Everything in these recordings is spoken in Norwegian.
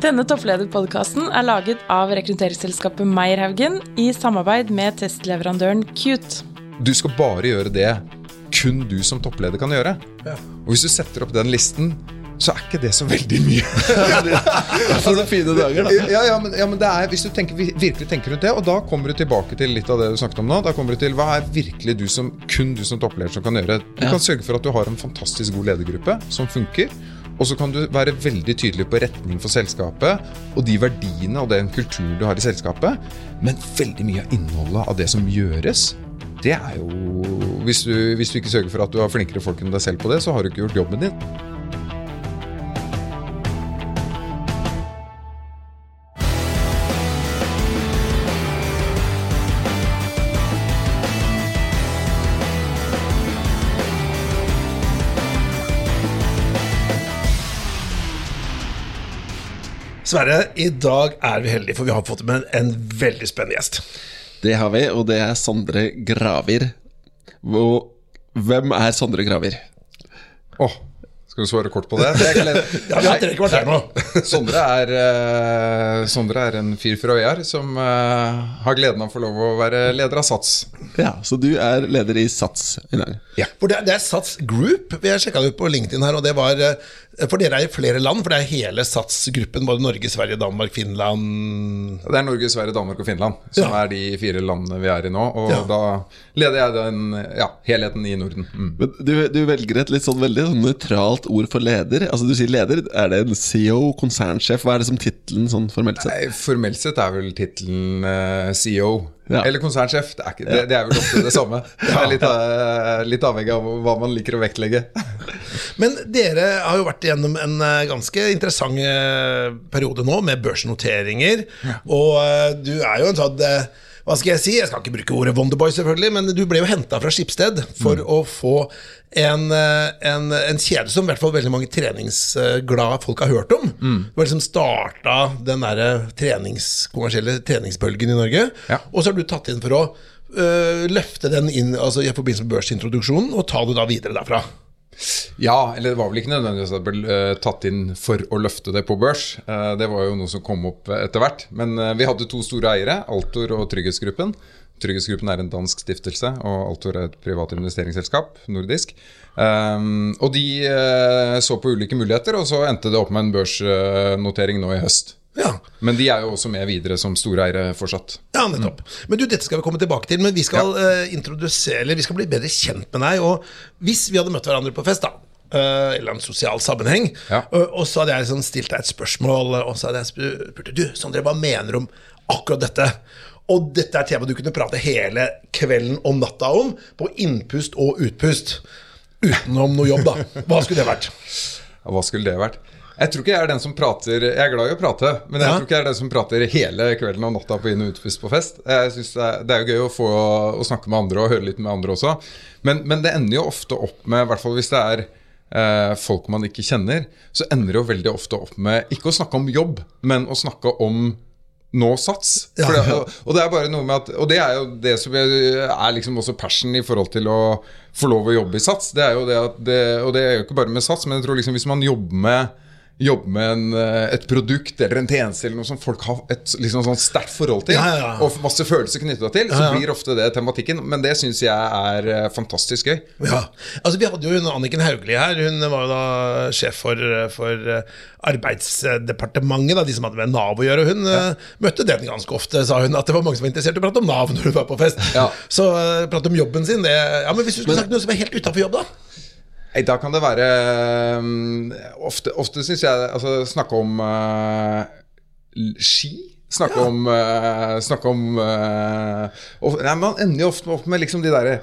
Denne topplederpodkasten er laget av rekrutteringsselskapet Meierhaugen i samarbeid med testleverandøren Cute. Du skal bare gjøre det kun du som toppleder kan gjøre. Og hvis du setter opp den listen, så er ikke det så veldig mye. altså fine dager, da. Ja, ja, men, ja, men det er, hvis du tenker, virkelig tenker rundt det, og da kommer du tilbake til litt av det du snakket om nå. Da kommer du til hva er virkelig du som, kun du som toppleder som kan gjøre. Du Ja. kan sørge for at du har en fantastisk god ledergruppe som funker. Og så kan du være veldig tydelig på retning for selskapet og de verdiene og den kulturen du har i selskapet. Men veldig mye av innholdet av det som gjøres, det er jo hvis du, hvis du ikke sørger for at du har flinkere folk enn deg selv på det, så har du ikke gjort jobben din. Sverre, i dag er vi heldige, for vi har fått med en veldig spennende gjest. Det har vi, og det er Sondre Gravir. Og hvem er Sondre Gravir? Åh, skal du svare kort på det? det. Ja, vi har tre kvarter nå. Sondre er, uh, Sondre er en fyr fra Øyar som uh, har gleden av å få lov å være leder av Sats. Ja, Så du er leder i Sats i dag? For det, det er Sats Group. Vi har sjekka det ut på LinkedIn her, og det var eh, For dere er i flere land, for det er hele Sats-gruppen. Både Norge, Sverige, Danmark, Finland Det er Norge, Sverige, Danmark og Finland som Ja. er de fire landene vi er i nå. Og Ja. da leder jeg den ja, helheten i Norden. Mm. Men du, du velger et litt sånn veldig sånn nøytralt ord for leder. Altså Du sier leder. Er det en CEO, konsernsjef? Hva er det som tittelen sånn formelt sett? Nei, Formelt sett er vel tittelen uh, CEO. Ja. Eller konsernsjef. Det er, ikke, det, det er vel ofte det samme. Det er litt, eh, litt avhengig av hva man liker å vektlegge. Men dere har jo vært gjennom en eh, ganske interessant eh, periode nå, med børsnoteringer. Og du er jo en sånn Hva skal jeg si? Jeg skal ikke bruke ordet Wonderboy, selvfølgelig, men du ble jo henta fra Skipsted for å få en, eh, en, en kjede som i hvert fall veldig mange treningsglade folk har hørt om. Det var liksom starta den der trenings, kommersielle treningsbølgen i Norge. Ja. Og så har du tatt inn for å øh, løfte den inn altså i forbindelse med børsintroduksjonen, og ta det da videre derfra. Ja, eller det var vel ikke nødvendigvis at det ble eh, tatt inn for å løfte det på børs. Eh, det var jo noe som kom opp eh, etter hvert. Men vi hadde to store eiere, Altor og Trygghetsgruppen. Trygghetsgruppen er en dansk stiftelse, og Altor er et privat investeringsselskap, nordisk. Og de så på ulike muligheter, og så endte det opp med en børsnotering nå i høst. Ja, Men de er jo også med videre som store eiere fortsatt. ja nettopp. Men du, dette skal vi komme tilbake til, men vi skal øh, introdusere, eller vi skal bli bedre kjent med deg. Og hvis vi hadde møtt hverandre på fest, da, uh, eller en sosial sammenheng, Ja. og, og så hadde jeg liksom stilt deg et spørsmål, og så hadde jeg spurt Du, Sondre, hva mener du om akkurat dette? Og dette er tema du kunne prate hele kvelden og natta om, på innpust og utpust. Utenom noe jobb, da. Hva skulle det vært? Hva skulle det vært? Jeg tror ikke jeg er den som prater Jeg er glad i å prate, men jeg Ja. tror ikke jeg er den som prater hele kvelden og natta på inn- og utpust på fest. Jeg synes det, er, det er jo gøy å få å snakke med andre og høre litt med andre også. Men, men det ender jo ofte opp med, i hvert fall hvis det er eh, folk man ikke kjenner, så ender det jo veldig ofte opp med ikke å snakke om jobb, men å snakke om nå sats. Ja, ja. det, og, og det er bare noe med at Og det er jo det som er er liksom også passion i forhold til å få lov å jobbe i sats. Det er jo det at det, Og det er jo ikke bare med sats, men jeg tror liksom hvis man jobber med Jobber med en, eh, et produkt eller en tjeneste eller noe som folk har et liksom sånn sterkt forhold til, Ja, ja, og masse følelser knytta til, så blir ofte det tematikken. Men det syns jeg er eh, fantastisk gøy. Ja, altså Vi hadde jo hun Anniken Hauglie her. Hun var jo da sjef for, for eh, Arbeidsdepartementet, da, de som hadde med Nav å gjøre. Hun møtte den ganske ofte, sa hun. At det var mange som var interessert i å prate om Nav når hun var på fest. Ja. Så prate om jobben sin det, Ja, Men hvis du skulle sagt noe som er helt utafor jobb, da? Nei, Da kan det være um, Ofte, ofte syns jeg altså, Snakke om uh, ski. Snakke om, uh, snakke om uh, of, nei, Man ender jo ofte opp med liksom de der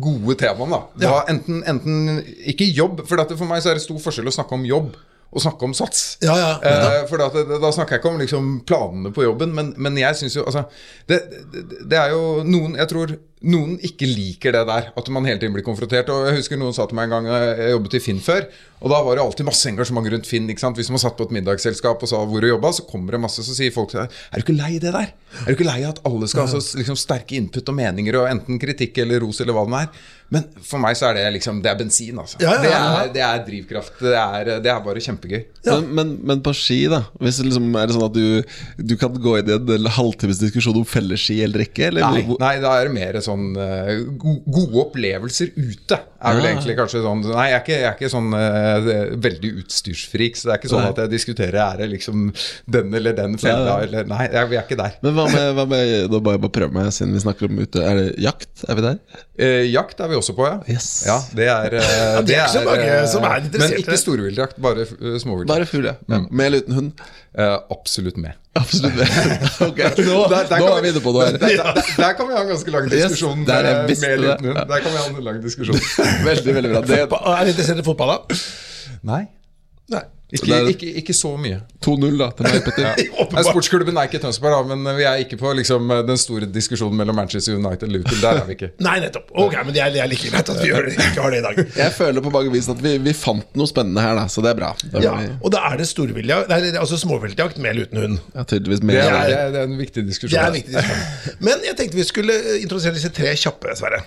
gode temaene. Da. Da, enten, enten Ikke jobb, for, for meg så er det stor forskjell å snakke om jobb og snakke om sats. Ja, ja, Eh, for da, da snakker jeg ikke om liksom, planene på jobben, men, men jeg syns jo altså, det, det, det er jo noen Jeg tror noen ikke liker det der. At man hele tiden blir konfrontert. Og Jeg husker noen sa til meg en gang jeg jobbet i Finn før. Og da var det alltid masse engasjement rundt Finn. ikke sant? Hvis man satt på et middagsselskap og sa hvor du jobba, så kommer det masse, så sier folk til deg Er du ikke lei det der? Er du ikke lei at alle skal ha så liksom, sterke input og meninger, og enten kritikk eller ros eller hva det er? Men for meg så er det liksom Det er bensin, altså. Ja, ja, Det, er, det er drivkraft. Det er, det er bare kjempegøy. Men, men, men på ski, da? Hvis det liksom er det sånn at du, du kan gå inn i en halvtimes diskusjon om felleski eller ikke? Eller? Nei, nei, da er det mer sånn eh, go gode opplevelser ute. Er vel Ja. egentlig kanskje sånn Nei, jeg er ikke, jeg er ikke sånn uh, veldig utstyrsfrik, så det er ikke sånn Nei. at jeg diskuterer er det liksom den eller den fella Ja, ja. eller Nei, jeg, vi er ikke der. Men hva med, hva med Da bare, bare prøve meg, siden vi snakker om ute. Er det jakt? Er vi der? Eh, jakt er vi også på, ja. Yes. Ja, det er, eh, det er ikke så mange som er interessert Men ikke storviltjakt, bare uh, småviltjakt. Bare fugl, ja. Mm. Med eller uten hund? Eh, absolutt med. Absolutt. ok, nå, Der- der nå er vi inne på noe her. Der, der, der kan vi ha en ganske lang diskusjon. Yes, der med- visste med eller hund. Der kan vi ha en lang diskusjon. Veldig, veldig bra. Det Er du interessert i fotball, da? Nei. Nei. Ikke, det er- ikke, ikke så mye. 2-0 da, til meg, Petter. Nei, sportsklubben er ikke Tønsberg, da, men vi er ikke på liksom, den store diskusjonen mellom Manchester United og Luton. Der er vi ikke. Nei, nettopp. Ok, men det er, det er like greit at vi gjør ikke har det i dag. Jeg føler på mange vis at vi, vi fant noe spennende her, da, så det er bra. Da Ja, vi, og da er det storvilja, det er altså småviltjakt med eller uten hund. ja, tydeligvis Det er, det er, det er en viktig diskusjon. Det er en viktig. diskusjon. Men jeg tenkte vi skulle introdusere disse tre kjappe, Sverre.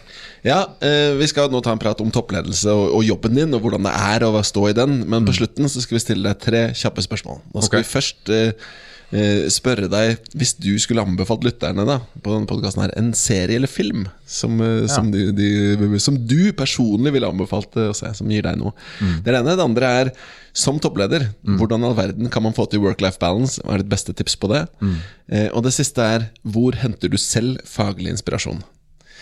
Ja, eh, Vi skal nå ta en prat om toppledelse og, og jobben din, og hvordan det er å stå i den. Men på slutten så skal vi stille deg tre kjappe spørsmål. Da skal okay. vi først eh, eh, spørre deg, hvis du skulle anbefalt lytterne da på denne podcasten her en serie eller film som, eh, som, de, de, som du personlig ville anbefalt eh, å se, som gir deg noe. Det ene. Det andre er som toppleder, hvordan i all verden kan man få til work-life balance? Hva er ditt beste tips på det? Eh, og det siste er hvor henter du selv faglig inspirasjon?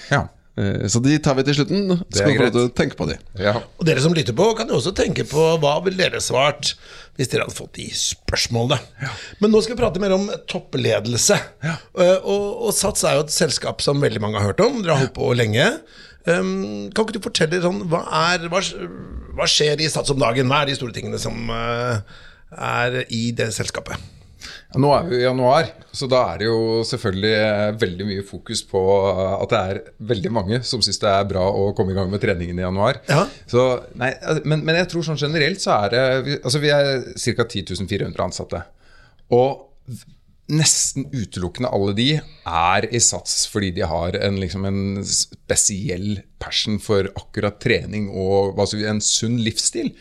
Ja. Eh, Så de tar vi til slutten. Så kan skal vi få lov til å tenke på de. Ja. Og dere som lytter på, kan jo også tenke på hva ville dere svart hvis dere hadde fått de spørsmålene. Men nå skal vi prate mer om toppledelse. Ja. Og, og Sats er jo et selskap som veldig mange har hørt om. Dere har holdt på lenge. Um, kan ikke du fortelle sånn, hva, er, hva, hva skjer i Sats om dagen? Hva er de store tingene som uh, er i det selskapet? Nå er vi i januar, så da er det jo selvfølgelig eh, veldig mye fokus på at det er veldig mange som syns det er bra å komme i gang med treningen i januar. Ja. Så, nei, eh, men, men jeg tror sånn generelt så er det Altså vi er ca. 10 400 ansatte. Og nesten utelukkende alle de er i sats fordi de har en, liksom en spesiell passion for akkurat trening og altså en sunn livsstil.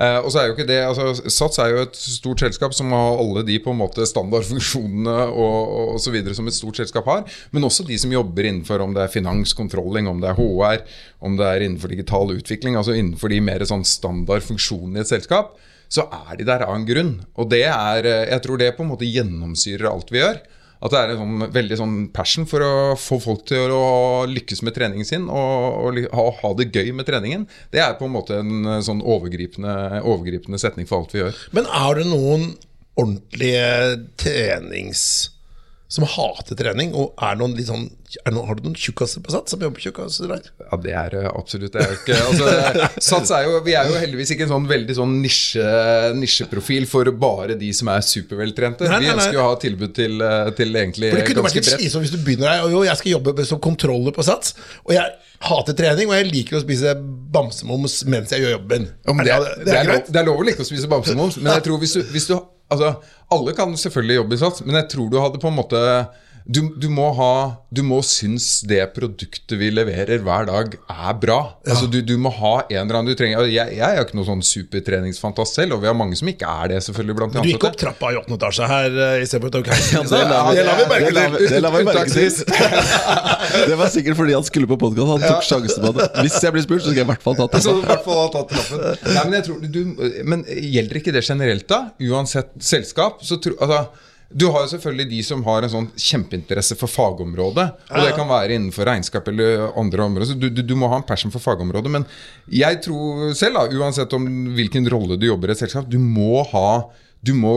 Eh, og så er jo ikke det, altså Sats er jo et stort selskap som har alle de på en måte standardfunksjonene og, og så videre som et stort selskap har. Men også de som jobber innenfor om det er finanskontrolling, om det er HR, om det er innenfor digital utvikling. Altså innenfor de mer sånn standard funksjonene i et selskap. Så er de der av en grunn. Og det er, eh, jeg tror det på en måte gjennomsyrer alt vi gjør. At det er en sånn, veldig sånn passion for å få folk til å lykkes med treningen sin og, og ha, ha det gøy med treningen. Det er på en måte en eh, sånn overgripende, overgripende setning for alt vi gjør. Men er det noen ordentlige trenings... Som hater trening? Og er noen litt sånn er noen, Har du noen tjukkaser på Sats som jobber tjukkaser der? Ja, det er absolutt. Det er ikke, altså, Sats er jo, vi er jo heldigvis ikke en sånn veldig sånn nisje, nisjeprofil for bare de som er superveltrente. Nei, nei, Vi nei. ønsker jo å ha tilbud til, eh, til egentlig For Det kunne vært litt bredt. slitsomt hvis du begynner deg, og jo, jeg skal jobbe som kontroller på Sats, og jeg hater trening, og jeg liker å spise bamsemums mens jeg gjør jobben. Er er, det er lov, det er lov å like å spise bamsemums, men jeg tror hvis du, hvis du Altså, alle kan selvfølgelig jobbe i Sats, men jeg tror du hadde på en måte du, du, må ha, du må synes det produktet vi leverer hver dag, er bra. Altså, du, du må ha en eller annen du trenger altså, jeg, jeg er ikke noen sånn supertreningsfantast selv, og vi har mange som ikke er det, selvfølgelig, blant de Du gikk opp trappa i åttende etasje her i istedenfor å ta heisen. Det la vi- det la vi merke det la til. vi- det la vi merke til. Det var sikkert fordi han skulle på podkast. Han tok sjansen på det. Hvis jeg blir spurt, så skal jeg i hvert fall ta det. trappen. Men, tror, men gjelder ikke det generelt, da? Uansett selskap? Så tro, altså, du har jo selvfølgelig de som har en sånn kjempeinteresse for fagområdet. Og det kan være innenfor regnskap eller andre områder. Så du, du, du må ha en passion for fagområdet. Men jeg tror selv, da, uansett om hvilken rolle du jobber i et selskap, du må ha du må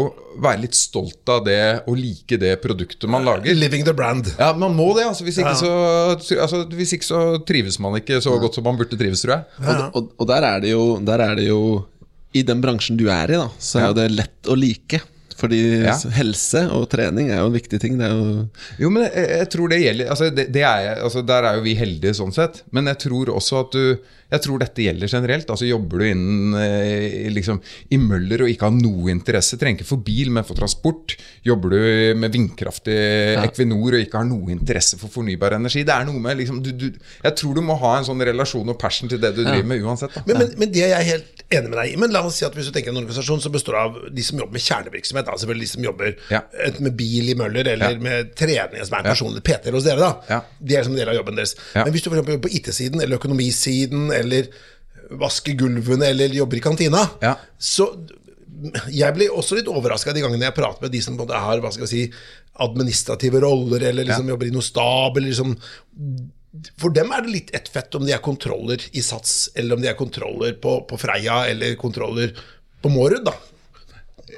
være litt stolt av det og like det produktet man lager. Living the brand. Ja, Man må det. altså Hvis ikke, så, altså, hvis ikke så trives man ikke så godt som man burde trives, tror jeg. Og, og, og der, er det jo, der er det jo I den bransjen du er i, da så er jo det lett å like. Fordi Ja. helse og trening er jo en viktig ting. Det jo Jo, men jeg, jeg tror det gjelder altså, det, det er, altså, Der er jo vi heldige sånn sett. Men jeg tror også at du Jeg tror dette gjelder generelt. Altså Jobber du innen eh, liksom, i møller og ikke har noe interesse, trenger ikke for bil, men for transport. Jobber du med vindkraft i Equinor og ikke har noe interesse for fornybar energi. Det er noe med liksom, du, du, Jeg tror du må ha en sånn relasjon og passion til det du driver med uansett. Da. Men, men, men det er jeg helt enig med deg i. Men la oss si at hvis du tenker en organisasjon som består av de som jobber med kjernevirksomhet, da, selvfølgelig de som jobber Ja. enten med bil i Møller eller Ja. med trening, som er en personlig PT-er hos dere, da. Ja. Det er som en del av jobben deres. Ja. Men hvis du for eksempel jobber på IT-siden eller økonomisiden eller vasker gulvene eller jobber i kantina, Ja. så jeg blir også litt overraska de gangene jeg prater med de som har hva skal jeg si, administrative roller, eller liksom jobber i noe stab, eller liksom For dem er det litt ett fett om de er kontroller i Sats, eller om de er kontroller på, på Freia, eller kontroller på Mårud, da.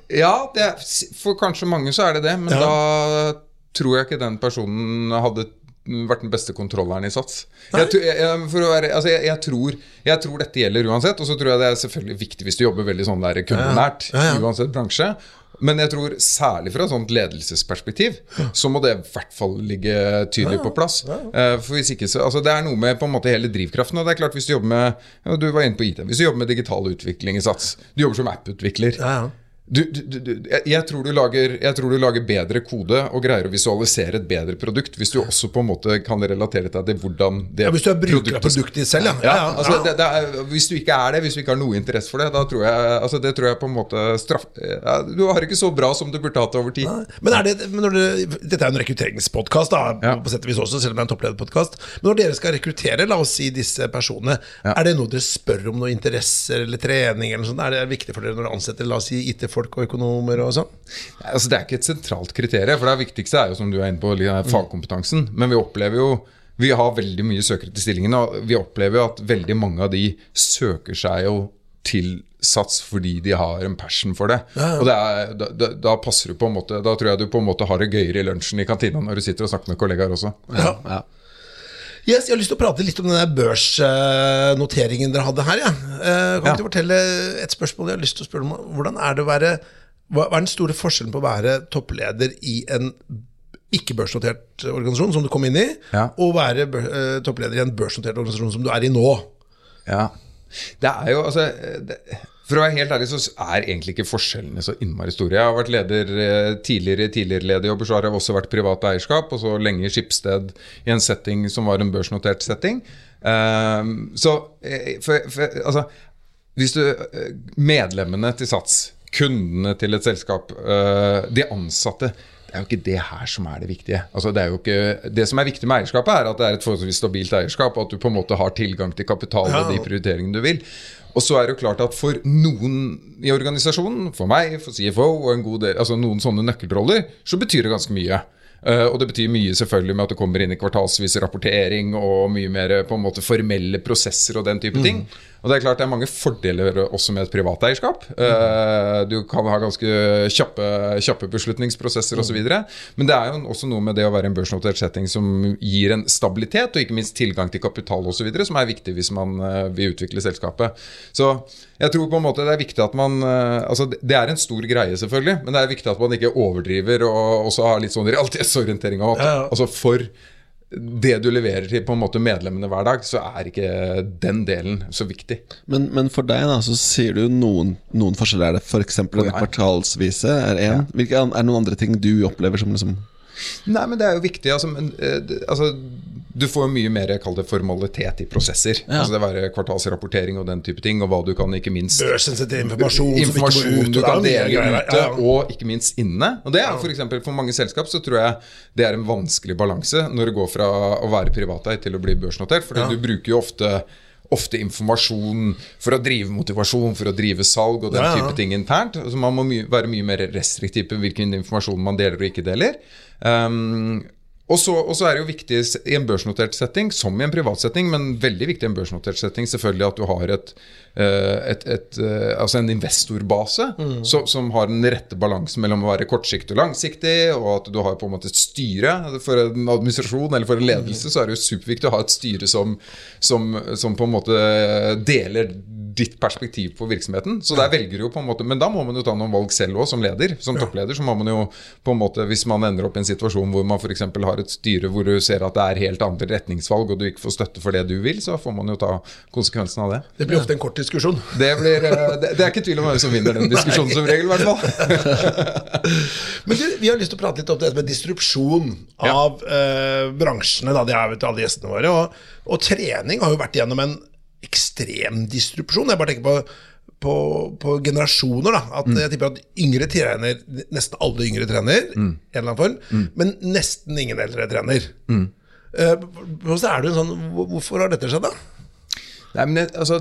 Ja, det er, for kanskje mange så er det det, men Ja. da tror jeg ikke den personen hadde vært den beste kontrolleren i Sats. Jeg, jeg, være, altså jeg, tror, jeg tror dette gjelder uansett, og så tror jeg det er selvfølgelig viktig hvis du jobber veldig sånn der kundenært, Ja, ja. uansett bransje. Men jeg tror særlig fra et sånt ledelsesperspektiv så må det i hvert fall ligge tydelig på plass. Eh, For hvis ikke så, altså Det er noe med på en måte hele drivkraften. Og det er klart Hvis du jobber med ja, du var inne på IT, hvis du jobber med digital utvikling i Sats, du jobber som app-utvikler Ja, ja. Du, du, du, jeg, tror du lager, jeg tror du lager bedre kode og greier å visualisere et bedre produkt hvis du også på en måte kan relatere deg til hvordan det Ja, hvis du er bruker produktet- produktet selv, ja. Ja, Ja, altså. Det, det er, hvis du ikke er det, hvis du ikke har noe interesse for det, da tror jeg altså, det tror jeg på en måte straff... Du har ikke så bra som du burde hatt det over tid. Men er det, men når det, Dette er en rekrutteringspodkast, på sett og vis også, selv om det er en topplederpodkast. Men når dere skal rekruttere la oss si disse personene, er det noe dere spør om noe interesser eller trening? eller noe sånt? Er det viktig for dere når dere ansetter la oss si IT-folk og økonomer og sånn? Altså, det er ikke et sentralt kriterium, for det viktigste er jo som du er inne på, liksom, fagkompetansen. Men vi opplever jo Vi har veldig mye søkere til stillingene, og vi opplever jo at veldig mange av de søker seg jo til Sats fordi de har en passion for det. Og det er, da, da, da passer du på en måte Da tror jeg du på en måte har det gøyere i lunsjen i kantina når du sitter og snakker med kollegaer også. Ja, ja. Yes, jeg har lyst til å prate litt om den der børsnoteringen dere hadde her. Ja. Eh, Kan Ja. du fortelle et spørsmål jeg har lyst til å spørre om? Hvordan er det å være Hva er den store forskjellen på å være toppleder i en ikke-børsnotert organisasjon, som du kom inn i, Ja. og være eh, toppleder i en børsnotert organisasjon, som du er i nå? Ja. Det er jo, altså det, For å være helt ærlig så er egentlig ikke forskjellene så innmari store. Jeg har vært leder eh, tidligere i tidligere lederjobber, så har jeg også vært privat eierskap, og så lenge i Skipsted i en setting som var en børsnotert setting. Um, så eh, for, for, altså Hvis du eh, Medlemmene til Sats, kundene til et selskap, uh, de ansatte det er jo ikke det her som er det viktige. Altså, det, er jo ikke, det som er viktig med eierskapet, er at det er et forholdsvis stabilt eierskap, og at du på en måte har tilgang til kapital og de prioriteringene du vil. Og så er det jo klart at for noen i organisasjonen, for meg, for CFO og en god del, altså noen sånne nøkkelroller, så betyr det ganske mye. Eh, og det betyr mye selvfølgelig med at det kommer inn i kvartalsvis rapportering og mye mer på en måte formelle prosesser og den type ting. Og det er klart det er mange fordeler også med et privat eierskap. Eh, du kan ha ganske kjappe, kjappe beslutningsprosesser osv. Men det er jo også noe med det å være en børsnotert setting som gir en stabilitet, og ikke minst tilgang til kapital osv., som er viktig hvis man eh, vil utvikle selskapet. Så jeg tror på en måte det er viktig at man eh, Altså det- er en stor greie, selvfølgelig, men det er viktig at man ikke overdriver og også har litt sånn realitetsorientering at Ja, ja. altså for det du leverer til på en måte medlemmene hver dag, så er ikke den delen så viktig. Men, men for deg da, så sier du noen, noen forskjeller. Er det f.eks. den ja. kvartalsvise? Er en? Hvilke, er det noen andre ting du opplever som liksom Nei, men det er jo viktig. Altså, men, eh, altså, du får mye mer kall det formalitet i prosesser. Ja. Altså Det være kvartalsrapportering og den type ting, og hva du kan ikke minst Børsensitiv informasjon, som ikke informasjon ut. du kan dele greier. ute, Ja, ja. og ikke minst inne. Og det er for eksempel For mange selskap så tror jeg det er en vanskelig balanse når det går fra å være privateid til å bli børsnotert. Fordi Ja. du bruker jo ofte Ofte informasjon for å drive motivasjon, for å drive salg og den Ja, ja. type ting internt. Altså man må my være mye mer restriktiv på hvilken informasjon man deler og ikke deler. Um, Og så, er det jo viktig i en børsnotert setting, som i en privat setting, men veldig viktig i en børsnotert setting, selvfølgelig at du har et, eh, et, et, eh, altså en investorbase så, som har den rette balansen mellom å være kortsiktig og langsiktig, og at du har på en måte et styre. For en administrasjon eller for en ledelse så er det jo superviktig å ha et styre som, som, som på en måte deler ditt perspektiv på virksomheten. Så der velger du jo på en måte Men da må man jo ta noen valg selv òg, som leder. Som toppleder så må man jo på en måte Hvis man ender opp i en situasjon hvor man f.eks. har et styre hvor du ser at det er helt andre retningsvalg, og du ikke får støtte for det du vil, så får man jo ta konsekvensen av det. Det blir ofte en kort diskusjon. Det, blir, eh, det, det er ikke tvil om hvem som vinner den diskusjonen, som regel. i hvert fall Men du, vi har lyst til å prate litt om det med distrupsjon av eh, bransjene. Da, det er vet alle gjestene våre. Og, og trening har jo vært gjennom en ekstrem distrupsjon. Jeg bare tenker på, på, på generasjoner. da At Jeg tipper at yngre trener Nesten alle yngre trener, mm. en eller annen form, men nesten ingen eldre trener. Mm. Uh, er det en sånn, Hvorfor har dette skjedd, da? Nei, men altså,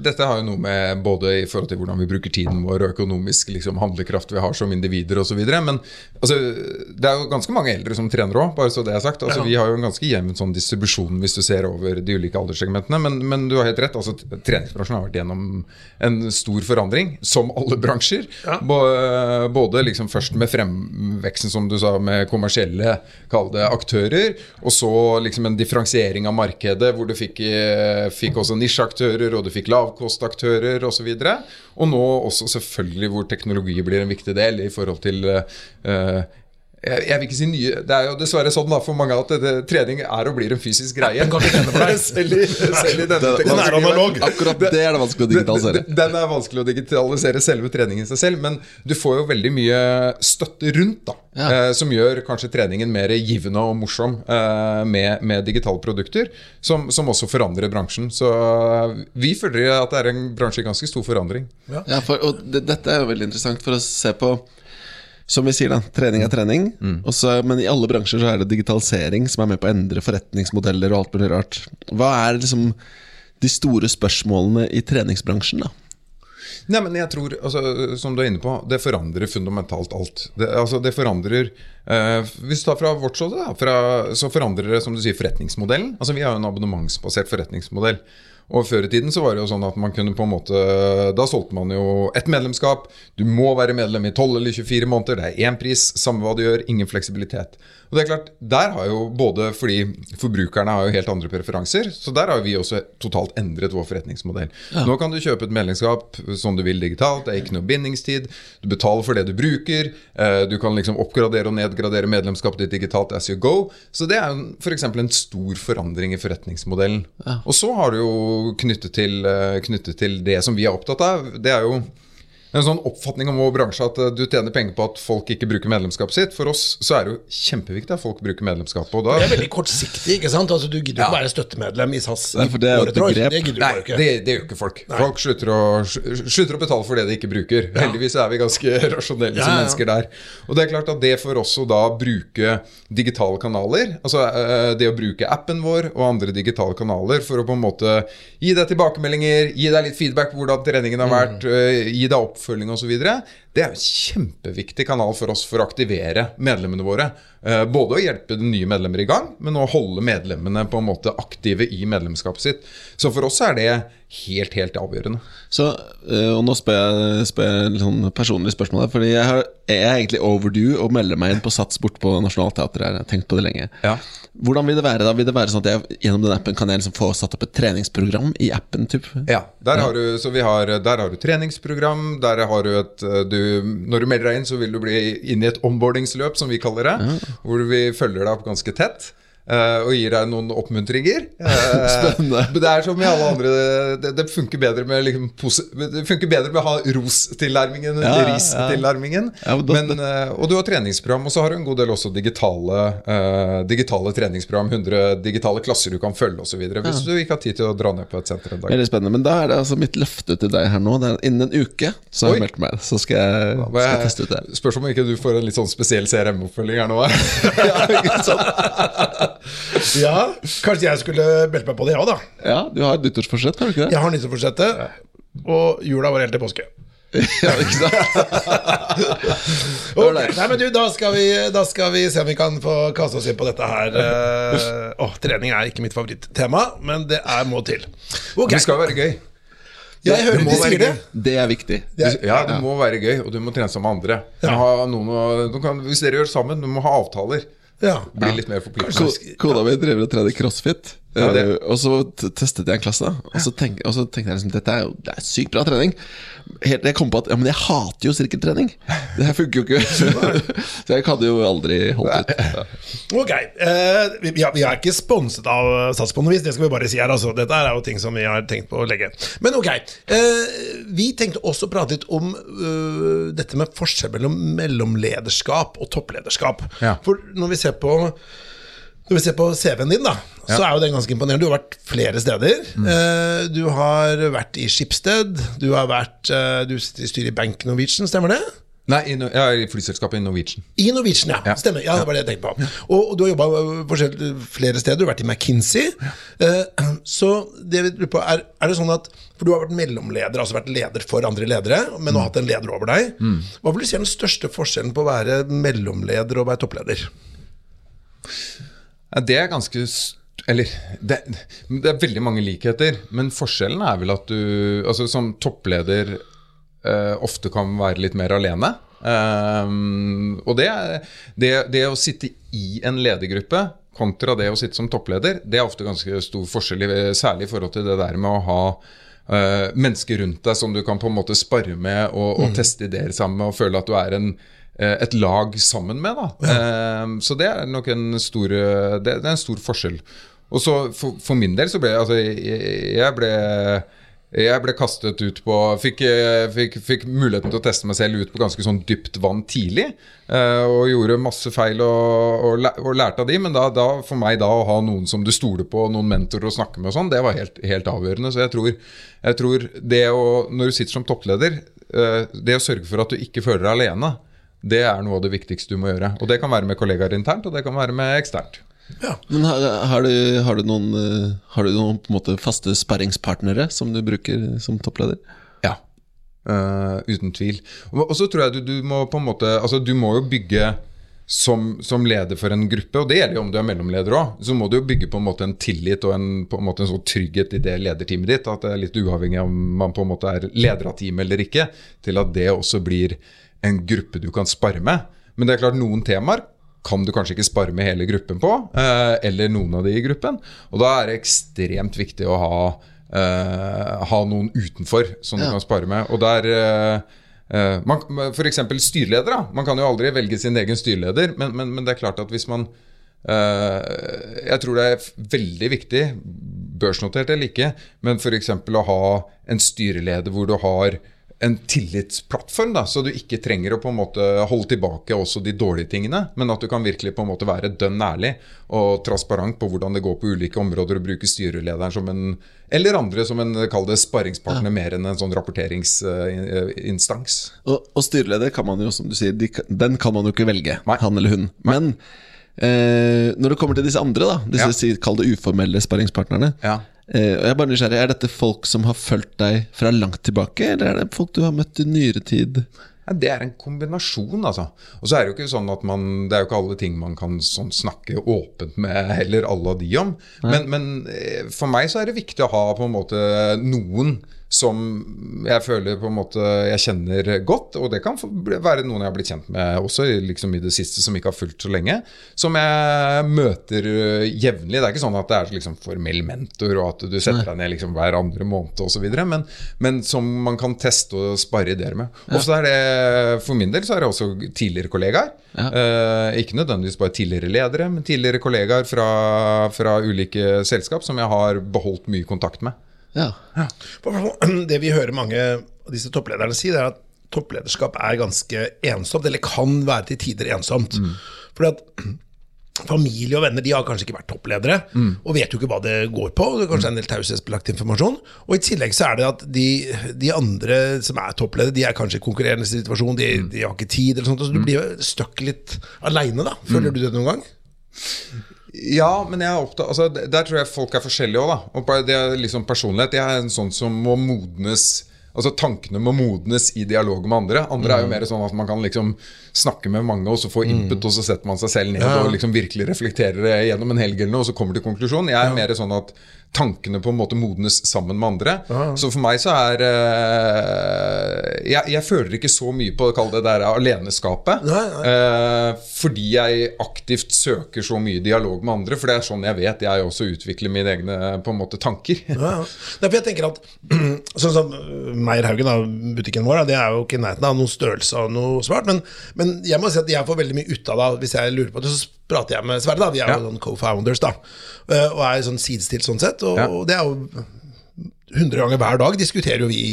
Dette har jo noe med både i forhold til hvordan vi bruker tiden vår, og økonomisk liksom, handlekraft vi har som individer osv. Men altså, det er jo ganske mange eldre som trener òg, bare så det er sagt. Altså, Ja. Vi har jo en ganske jevn sånn distribusjon hvis du ser over de ulike alderssegmentene. Men, men du har helt rett. altså Treningsbransjen har vært gjennom en stor forandring, som alle bransjer. Ja. Både liksom først med fremveksten, som du sa, med kommersielle kall det aktører, og så liksom en differensiering av markedet, hvor du fikk, eh, fikk også nisjeaktører, og du fikk lavkostaktører osv. Og, så og nå også selvfølgelig hvor teknologi blir en viktig del i forhold til eh, jeg, jeg vil ikke si nye Det er jo dessverre sånn da for mange at det, trening er og blir en fysisk greie. Selv, i, selv i denne Den er analog. Akkurat det er det vanskelig å digitalisere. Den, den er vanskelig å digitalisere selve treningen seg selv, men du får jo veldig mye støtte rundt, da. Ja. Eh, som gjør kanskje treningen mer givende og morsom eh, med, med digitale produkter. Som, som også forandrer bransjen. Så eh, vi føler at det er en bransje i ganske stor forandring. Ja, for, og det, dette er jo veldig interessant for å se på Som vi sier, da. Trening er trening. Mm. Også, men i alle bransjer så er det digitalisering som er med på å endre forretningsmodeller og alt mulig rart. Hva er liksom de store spørsmålene i treningsbransjen, da? Nei, men jeg tror, altså, som du er inne på, det forandrer fundamentalt alt. Det, altså, det forandrer eh, Hvis du tar fra vårt ståsted, så forandrer det som du sier, forretningsmodellen. Altså, Vi har jo en abonnementsbasert forretningsmodell. Og Før i tiden så var det jo sånn at man kunne på en måte Da solgte man jo et medlemskap. Du må være medlem i 12 eller 24 måneder. Det er én pris, samme hva du gjør, ingen fleksibilitet. Og det er klart, Der har jo både fordi forbrukerne har jo helt andre preferanser, så der har vi også totalt endret vår forretningsmodell. Nå kan du kjøpe et medlemskap som du vil digitalt, det er ikke noe bindingstid. Du betaler for det du bruker. eh, Du kan liksom oppgradere og nedgradere medlemskapet ditt digitalt as you go. Så det er f.eks. en stor forandring i forretningsmodellen. Og så har du jo knyttet til, eh, knyttet til det som vi er opptatt av. Det er jo en sånn oppfatning om vår bransje at eh, du tjener penger på at folk ikke bruker medlemskapet sitt. For oss så er det jo kjempeviktig at folk bruker medlemskapet. Og da, Det er veldig kortsiktig. ikke sant? Altså, Du gidder jo ikke Ja. være støttemedlem i SAS Nei, for det er året begrep. Det gidder du Nei, ikke. det, det gjør ikke folk. Folk slutter å, slutter å betale for det de ikke bruker. Heldigvis er vi ganske rasjonelle Ja, som mennesker der. Og det er klart at det for oss å da bruke digitale kanaler, altså eh, det å bruke appen vår og andre digitale kanaler for å på en måte gi deg tilbakemeldinger, gi deg litt feedback på hvordan treningen har vært, eh, gi deg oppfølging osv. Det er en kjempeviktig kanal for oss for å aktivere medlemmene våre. Eh, Både å hjelpe de nye medlemmer i gang, men å holde medlemmene på en måte aktive i medlemskapet sitt. Så for oss er det helt, helt avgjørende. Så, øh, og nå spør jeg, spør jeg litt sånn personlig spørsmål her, Fordi jeg, har, jeg er egentlig overdue å melde meg inn på Sats bort på Nationaltheatret. Jeg har tenkt på det lenge. Ja. Hvordan vil det være da? Vil det være sånn at jeg gjennom den appen kan jeg liksom få satt opp et treningsprogram i appen? Typ? Ja, der har du, så vi har, der har du treningsprogram. Der har du et eh, du, Når du melder deg inn, så vil du bli inn i et onboardingsløp, som vi kaller det. Hvor vi følger deg opp ganske tett. Eh, og gir deg noen oppmuntringer. Eh, Spennende. men det er som i alle andre Det, det funker bedre med liksom, Det funker bedre med å ha ros-tilnærmingen enn Ja, ris-tilnærmingen. Ja, Ja, eh, og du har treningsprogram, og så har du en god del også digitale, uh, digitale treningsprogram. 100 digitale klasser du kan følge osv. Hvis du ikke har tid til å dra ned på et senter en dag. Veldig spennende. Men da er det altså mitt løfte til deg her nå. Det er Innen en uke så har jeg meldt meg. Så skal jeg, Da skal jeg- teste ut det. Spørs om ikke du får en litt sånn spesiell CRM-oppfølging her nå. Ja, ikke sant? Ja, Kanskje jeg skulle meldt meg på det, jeg òg, da. ja, du har nyttårsforsett, har du ikke det? Jeg har nyttårsforsettet, og jula var helt til påske. Ja, ikke sant? okay, Nei, men du, da skal, vi, da skal vi se om vi kan få kaste oss inn på dette her. eh, Åh, trening er ikke mitt favorittema, men det er må til. Okay. Det skal være gøy. Jeg hører det må de sier det. Det er viktig. Du, ja, det må være gøy, og du må trene sammen med andre. Ja. noen å, kan, hvis dere gjør det sammen, du må ha avtaler. Ja. Blir litt mer forpliktende. Kona mi drev og trener crossfit. Ja, eh, Og så testet jeg en klasse. Og så, tenk, og så tenkte jeg liksom dette er det er sykt bra trening. Helt, jeg kom på at ja, men jeg hater jo sirkeltrening. Det her funker jo ikke. Så jeg hadde jo aldri holdt ut. Ja. Ok, Uh, vi, vi er- vi er ikke sponset av Sats på noe vis, det skal vi bare si her. Altså. Dette er jo ting som vi har tenkt på å legge. Men ok, Uh, vi tenkte også å prate litt om uh, dette med forskjell mellom mellomlederskap og topplederskap. Ja. For når vi ser på når vi ser på CV-en din, da, så er jo den ganske imponerende. Du har vært flere steder. Eh, Du har vært i Skipsted. Du har vært eh, Du sitter i styret i Bank Norwegian, stemmer det? Nei, i, ja, i flyselskapet i Norwegian. I Norwegian, ja. Ja. Stemmer. Ja, det var det jeg tenkte på. Og, og du har jobba flere steder. Du har vært i McKinsey. Eh, så det vi lurer på, er, er det sånn at For du har vært mellomleder, altså vært leder for andre ledere, men nå har hatt en leder over deg. Hva vil du si er den største forskjellen på å være mellomleder og være toppleder? Det er ganske Eller det, det er veldig mange likheter, men forskjellen er vel at du altså som toppleder eh, ofte kan være litt mer alene. Ehm, og det, det, det å sitte i en ledergruppe kontra det å sitte som toppleder, det er ofte ganske stor forskjell, særlig i forhold til det der med å ha eh, mennesker rundt deg som du kan på en måte spare med og, og teste ideer sammen med, og føle at du er en, et lag sammen med. Da. Ja. så det er nok en stor, eh, det, er en stor forskjell. Og så for, for min del så ble altså, jeg, jeg ble jeg ble kastet ut på fikk, eh, fikk, fikk muligheten til å teste meg selv ut på ganske sånn dypt vann tidlig. eh, og gjorde masse feil og, og, og lærte av de, men da, da, for meg da å ha noen som du stoler på, noen mentorer å snakke med og sånn, det var helt, helt avgjørende. Så jeg tror, jeg tror det å, når du sitter som toppleder, eh, det å sørge for at du ikke føler deg alene, det er noe av det viktigste du må gjøre. Og det kan være med kollegaer internt, og det kan være med eksternt. Men har, har, du, har du noen, eh, har du noen på en måte faste sperringspartnere som du bruker som toppleder? Ja, uh, uten tvil. Og, og så tror jeg du, du må på en måte Altså, du må jo bygge som, som leder for en gruppe, og det gjelder jo om du er mellomleder òg, så må du jo bygge på en måte en tillit og en, på en, måte en sånn trygghet i det lederteamet ditt. At det er litt uavhengig av om man på en måte er leder av teamet eller ikke, til at det også blir en gruppe du kan spare med. Men det er klart, noen temaer kan du kanskje ikke spare med hele gruppen på, eh, eller noen av de i gruppen. Og da er det ekstremt viktig å ha, eh, ha noen utenfor som du kan spare med. Og der eh, man, F.eks. styreleder. Da. Man kan jo aldri velge sin egen styreleder, men, men, men det er klart at hvis man eh, Jeg tror det er veldig viktig, børsnotert eller ikke, men f.eks. å ha en styreleder hvor du har en tillitsplattform, da, så du ikke trenger å på en måte holde tilbake også de dårlige tingene, men at du kan virkelig på en måte være dønn ærlig og transparent på hvordan det går på ulike områder, og bruke styrelederen som en eller andre som en kall det sparringspartner mer enn en sånn rapporteringsinstans. Og, og styreleder kan man jo, som du sier, de, den kan man jo ikke velge, Nei. han eller hun. Men eh, når det kommer til disse andre, da, disse Ja. kall det uformelle sparringspartnerne Ja. Eh, og jeg er bare nysgjerrig, Er dette folk som har fulgt deg fra langt tilbake, eller er det folk du har møtt i nyere tid? Ja, det er en kombinasjon, altså. Og så er det jo ikke sånn at man Det er jo ikke alle ting man kan sånn snakke åpent med heller alle de om. Men, men eh, for meg så er det viktig å ha på en måte noen som jeg føler på en måte jeg kjenner godt. Og det kan være noen jeg har blitt kjent med også liksom i det siste, som ikke har fulgt så lenge. Som jeg møter øh, jevnlig. Det er ikke sånn at det er liksom formell mentor, og at du setter deg ned liksom hver andre måned osv. Men, men som man kan teste og spare ideer med. Og så er det, For min del så er det også tidligere kollegaer. Eh, ikke nødvendigvis bare tidligere ledere, men tidligere kollegaer fra, fra ulike selskap som jeg har beholdt mye kontakt med. Ja. Det vi hører mange av disse topplederne si, det er at topplederskap er ganske ensomt, eller kan være til tider ensomt. Fordi at familie og venner de har kanskje ikke vært toppledere, og vet jo ikke hva det går på. Det er kanskje en del taushetsbelagt informasjon. Og i tillegg så er det at de, de andre som er toppledere, de er kanskje i konkurrerende situasjon, de, de har ikke tid, eller sånt, så du blir jo stuck litt aleine, da. Føler du det noen gang? Ja, men jeg er opptatt, altså, der tror jeg folk er forskjellige òg. Og det er liksom personlighet. Jeg er en sånn som må modnes Altså Tankene må modnes i dialog med andre. Andre er jo mer sånn at man kan liksom snakke med mange og så få input, og så setter man seg selv ned og liksom virkelig reflekterer det gjennom en helg eller noe, og så kommer til konklusjon. Jeg er mer sånn at tankene på en måte modnes sammen med andre. Så for meg så er uh, jeg, jeg føler ikke så mye på kall det der aleneskapet. Nei, nei. Uh, fordi jeg aktivt søker så mye dialog med andre. For det er sånn jeg vet jeg også utvikler mine egne på en måte tanker. Ja, ja. Derfor jeg tenker at Sånn som uh, Haugen, da, butikken vår, det er jo ikke i nærheten av noen størrelse og noe svart Men, men jeg må si at jeg får veldig mye ut av det. Hvis jeg lurer på det, så prater jeg med Sverre. da Vi er jo sånn co-founders, da. Uh, Og er sånn sidestilt sånn sett. Og, og det er jo 100 ganger hver dag diskuterer jo vi.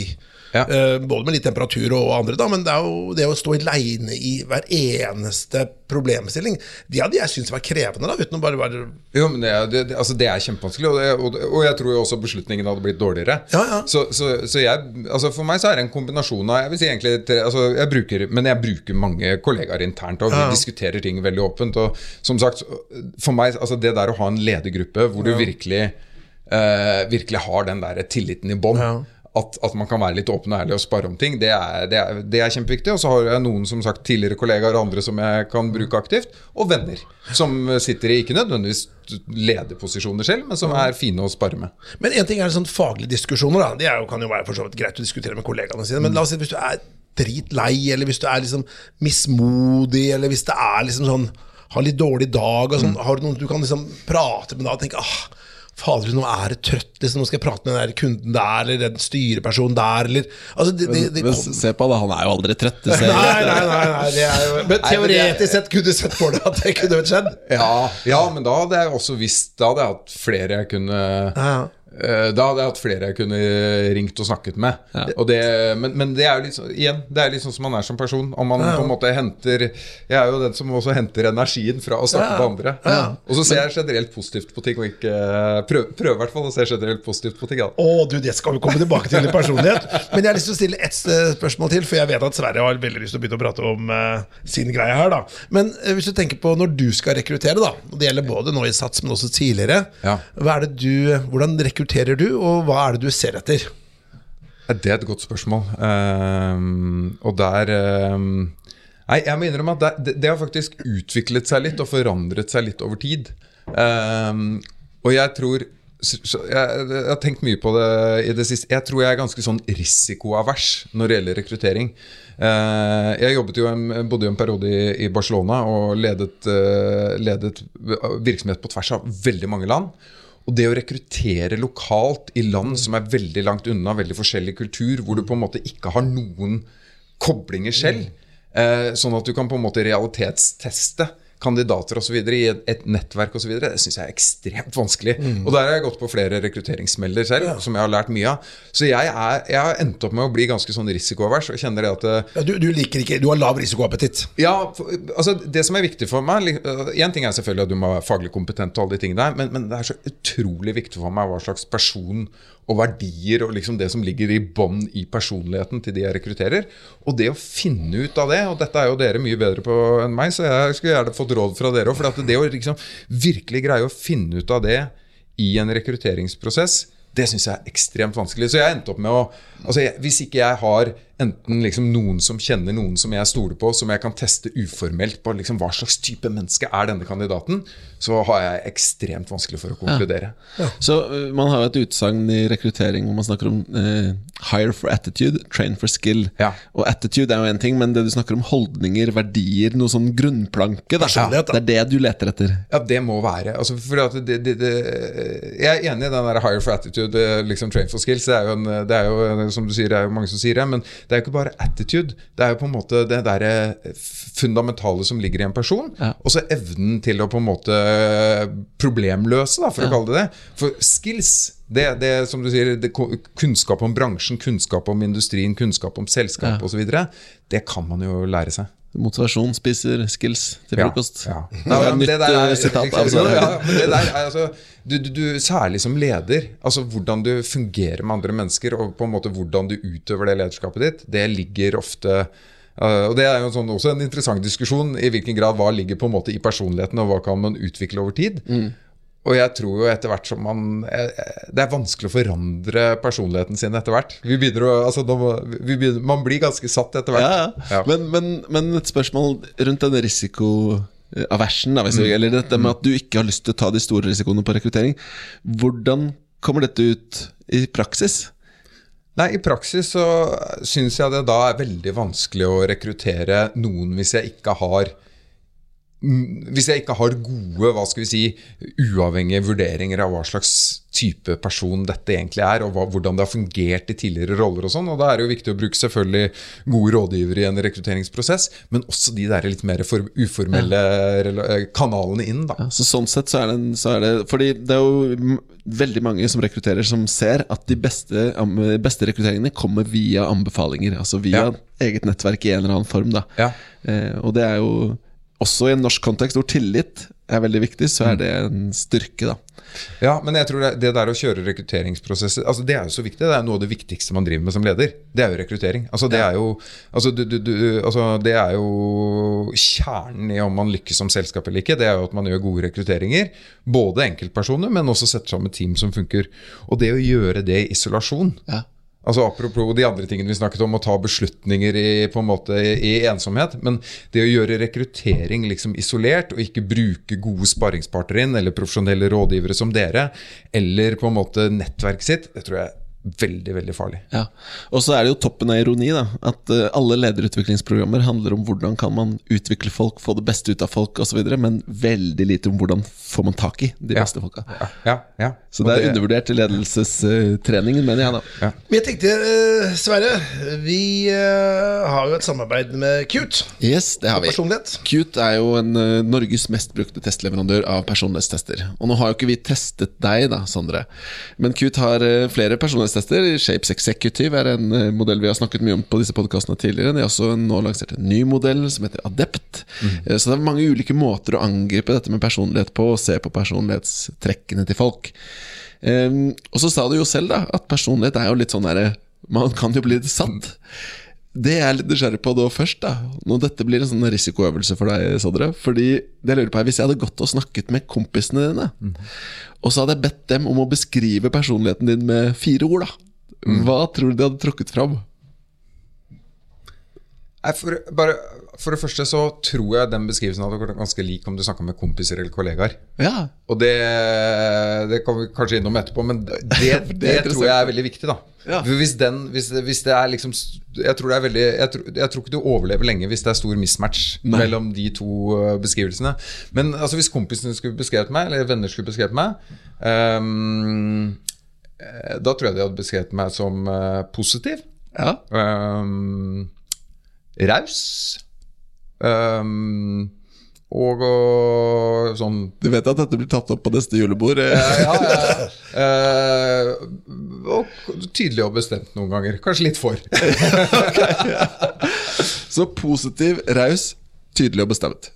Ja. eh, både med litt temperatur og andre, da, men det, jo, det å stå aleine i hver eneste problemstilling, det hadde jeg syntes var krevende. da Uten å bare være Jo, men det, det, altså det er kjempevanskelig, og, og, og jeg tror jo også beslutningen hadde blitt dårligere. Ja, ja. Så, så, så jeg, altså for meg så er det en kombinasjon av jeg vil si egentlig, altså jeg bruker, Men jeg bruker mange kollegaer internt, og vi diskuterer ting veldig åpent. Og som sagt, for meg, altså det der å ha en ledergruppe hvor du virkelig, eh, virkelig har den der tilliten i bånn Ja. At, at man kan være litt åpen og ærlig og spare om ting, det er, det er, det er kjempeviktig. Og så har jeg noen som sagt tidligere kollegaer og andre som jeg kan bruke aktivt, og venner. Som sitter i ikke nødvendigvis lederposisjoner selv, men som er fine å spare med. Men en ting er sånn faglige diskusjoner, da. Det jo, kan jo være for så vidt greit å diskutere med kollegaene sine. Men la oss si hvis du er dritlei, eller hvis du er liksom mismodig, eller hvis det er liksom sånn Har litt dårlig dag, og sånn, har du noen du kan liksom prate med da og tenke ah, Fader, nå er det trøtt, liksom, nå skal jeg prate med den der kunden der, eller den styrepersonen der, eller altså, det, det, det, Men se på det, han er jo aldri trøtt. Nei, nei, nei, nei, det er jo Men teoretisk sett kunne du sett for deg at det kunne skjedd. Ja, ja, men da hadde jeg også visst Da hadde jeg hatt flere jeg kunne Ja. Eh, Da hadde jeg hatt flere jeg kunne ringt og snakket med. Og det, men, men det er jo litt sånn Igjen, det er litt sånn som man er som person. Om man på en måte henter Jeg er jo den som også henter energien fra å snakke Ja. med andre. Ja. Og så ser jeg generelt positivt på ting, og ikke Prøver prøv, i hvert fall å se generelt positivt på ting. Da. Å, du, det skal vi komme tilbake til i personlighet. Men jeg har lyst til å stille ett eh, spørsmål til, for jeg vet at Sverre har veldig lyst til å begynne å prate om uh, sin greie her. da Men uh, hvis du tenker på når du skal rekruttere, da og det gjelder både nå i Sats, men også tidligere Ja. hva er det du, Hvordan rekrutterer du, og hva er det du ser etter? Det er et godt spørsmål. Um, og der um, Nei, jeg må innrømme at det, det, har faktisk utviklet seg litt og forandret seg litt over tid. Um, og jeg tror jeg, jeg har tenkt mye på det i det siste. Jeg tror jeg er ganske sånn risikoavers når det gjelder rekruttering. Uh, jeg jo en, bodde jo en periode i, i Barcelona og ledet, uh, ledet virksomhet på tvers av veldig mange land. Og det å rekruttere lokalt i land som er veldig langt unna, veldig forskjellig kultur, hvor du på en måte ikke har noen koblinger selv, eh, sånn at du kan på en måte realitetsteste kandidater osv. i et, et nettverk osv., det syns jeg er ekstremt vanskelig. Og der har jeg gått på flere rekrutteringsmelder selv, som jeg har lært mye av. Så jeg, er, jeg har endt opp med å bli ganske sånn risikoavers og kjenner det at eh, Ja, du, du liker ikke Du har lav risikoappetitt. ja, altså Det som er viktig for meg Én ting er selvfølgelig at du må være faglig kompetent, og alle de tingene der, men, men det er så utrolig viktig for meg hva slags person og verdier og liksom det som ligger i bånn i personligheten til de jeg rekrutterer. Og det å finne ut av det, og dette er jo dere mye bedre på enn meg, så jeg skulle gjerne fått råd fra dere òg. For det å liksom virkelig greie å finne ut av det i en rekrutteringsprosess, det syns jeg er ekstremt vanskelig. Så jeg endte opp med å altså jeg, Hvis ikke jeg har enten liksom noen som kjenner noen som jeg stoler på, som jeg kan teste uformelt på liksom hva slags type menneske er denne kandidaten, så har jeg ekstremt vanskelig for å konkludere. Så uh, Man har jo et utsagn i rekruttering hvor man snakker om eh, hire for attitude, train for skill. Ja. Og attitude er jo én ting, men det du snakker om holdninger, verdier, noe sånn grunnplanke, da. Det er det du leter etter. Ja, det må være. Altså, fordi at det, det, det, jeg er enig i den der hire for attitude, eh, liksom train for skills. Det er jo, en, det er jo som du sier, det er jo mange som sier det, men det er jo ikke bare attitude. Det er jo på en måte det der eh, fundamentale som ligger i en person, Ja. og så evnen til å på en måte problemløse, da, for å kalle det det. For skills, det, det som du sier, det, kunnskap om bransjen, kunnskap om industrien, kunnskap om selskap Ja. osv., det kan man jo lære seg. Motivasjon spiser skills til frokost. Ja, Det ja. er et nytt det uh, er- sitat. Altså. ja, det der er altså du, du, du, Særlig som leder, altså hvordan du fungerer med andre mennesker, og på en måte hvordan du utøver det lederskapet ditt, det ligger ofte uh, og Det er jo en sånn, også en interessant diskusjon i hvilken grad hva ligger på en måte i personligheten, og hva kan man utvikle over tid. Og jeg tror jo etter hvert som man eh, Det er vanskelig å forandre personligheten sin etter hvert. Vi begynner å, altså, vi begynner, man blir ganske satt etter hvert. Ja, ja. Men, men, men et spørsmål rundt den risikoaversen, da, hvis vi- eller dette med at du ikke har lyst til å ta de store risikoene på rekruttering. Hvordan kommer dette ut i praksis? Nei, I praksis så syns jeg det da er veldig vanskelig å rekruttere noen hvis jeg ikke har mm, hvis jeg ikke har gode hva skal vi si, uavhengige vurderinger av hva slags type person dette egentlig er, og hva, hvordan det har fungert i tidligere roller og sånn. Og Da er det jo viktig å bruke selvfølgelig gode rådgivere i en rekrutteringsprosess, men også de der litt mer for, uformelle rela- eh, kanalene inn. da. Ja, så sånn sett så er, det, så er det Fordi det er jo veldig mange som rekrutterer, som ser at de beste, beste rekrutteringene kommer via anbefalinger. Altså via Ja. eget nettverk i en eller annen form. Da. Ja. Eh, og det er jo også i en norsk kontekst hvor tillit er veldig viktig, så er det en styrke, da. Ja, men jeg tror det, det der å kjøre rekrutteringsprosesser altså Det er jo så viktig. Det er noe av det viktigste man driver med som leder. Det er jo rekruttering. Altså Det er jo, altså, du, du, du, altså, det er jo kjernen i om man lykkes som selskap eller ikke. Det er jo at man gjør gode rekrutteringer. Både enkeltpersoner, men også setter sammen team som funker. Og det å gjøre det i isolasjon Ja. Altså Apropos de andre tingene vi snakket om, å ta beslutninger i, på en måte, i, ensomhet. Men det å gjøre rekruttering liksom isolert, og ikke bruke gode sparringspartnere inn, eller profesjonelle rådgivere som dere, eller på en måte nettverket sitt, det tror jeg veldig, veldig farlig. Ja. Og så er det jo toppen av ironi, da. At uh, alle lederutviklingsprogrammer handler om hvordan kan man utvikle folk, få det beste ut av folk osv., men veldig lite om hvordan får man tak i de Ja. beste folka. Ja, ja, ja. Så det er undervurdert i ledelsestreningen, mener jeg, da. Men jeg tenkte, uh, Sverre, vi uh, har jo et samarbeid med Cute. Yes, det har vi. Cute er jo en Norges mest brukte testleverandør av personlighetstester. Og nå har jo ikke vi testet deg, da, Sondre. Men Qt har flere personlighetstester. Shapes Executive er en eh, modell vi har snakket mye om på disse podkastene tidligere. De har også nå lansert en ny modell som heter Adept. Eh, Så det er mange ulike måter å angripe dette med personlighet på, og se på personlighetstrekkene til folk. Um, og så sa du jo selv da at personlighet er jo litt sånn derre Man kan jo bli litt satt. Det jeg er litt nysgjerrig på da først, da. Når dette blir en sånn risikoøvelse for deg, Sondre Fordi det jeg lurer på er Hvis jeg hadde gått og snakket med kompisene dine, og så hadde jeg bedt dem om å beskrive personligheten din med fire ord, da. Hva tror du de hadde trukket fram? Nei, for, bare, for det første så tror jeg den beskrivelsen hadde vært ganske lik om du snakka med kompiser eller kollegaer. Ja, Og det, det kan vi kanskje innom etterpå, men det, det, det tror jeg er veldig viktig. da Ja. Hvis, den, hvis, hvis det er liksom Jeg tror det er veldig jeg tror, jeg tror ikke du overlever lenge hvis det er stor mismatch Nei. mellom de to uh, beskrivelsene. Men altså hvis kompisene skulle beskrevet meg, eller venner skulle beskrevet meg eh, Da tror jeg de hadde beskrevet meg som uh, positiv. ja. Um, raus. Um, og, og sånn Du vet at dette blir tatt opp på neste julebord? eh? ja, ja, ja. Eh, og tydelig og bestemt noen ganger. Kanskje litt for. Så positiv, raus, tydelig og bestemt.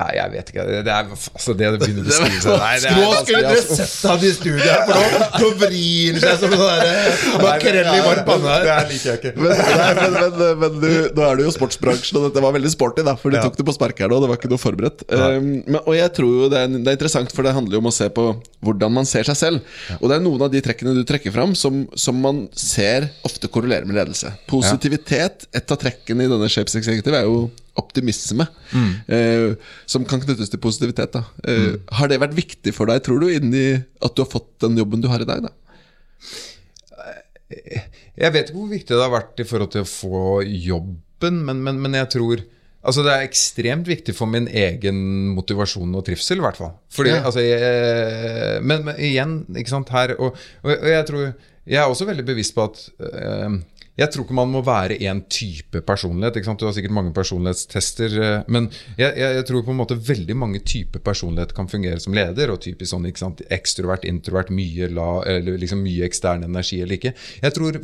Ja, jeg vet ikke. Det er altså det det begynner å beskrive seg Nei, det er Nå skulle dere altså. sett han i studio her, for nå, nå vrir han seg som en sånn makrell i varm panne Det her. her liker jeg ikke. Men, nei, men, men, men du, nå er du jo sportsbransjen, og dette var veldig sporty, da, for de Ja. tok det på sparket her nå. Det var ikke noe forberedt. Um, men, og jeg tror jo det er, det er interessant, for det handler jo om å se på hvordan man ser seg selv. Og det er noen av de trekkene du trekker fram, som, som man ser ofte korrelerer med ledelse. Positivitet, et av trekkene i denne Shapes Executive, er jo optimisme. eh, som kan knyttes til positivitet. Eh, Har det vært viktig for deg, tror du, inni at du har fått den jobben du har i dag? da? Jeg vet ikke hvor viktig det har vært i forhold til å få jobben, men, men, men jeg tror Altså Det er ekstremt viktig for min egen motivasjon og trivsel, i hvert fall. Fordi, Ja. altså, jeg, men, men igjen, ikke sant, her Og, og, jeg tror Jeg er også veldig bevisst på at eh, jeg tror ikke man må være én type personlighet. Du har sikkert mange personlighetstester. eh, Men jeg, jeg, jeg tror på en måte veldig mange typer personlighet kan fungere som leder. Og typisk sånn ikke sant? ekstrovert, introvert, mye, la, liksom mye ekstern energi eller ikke. Jeg tror,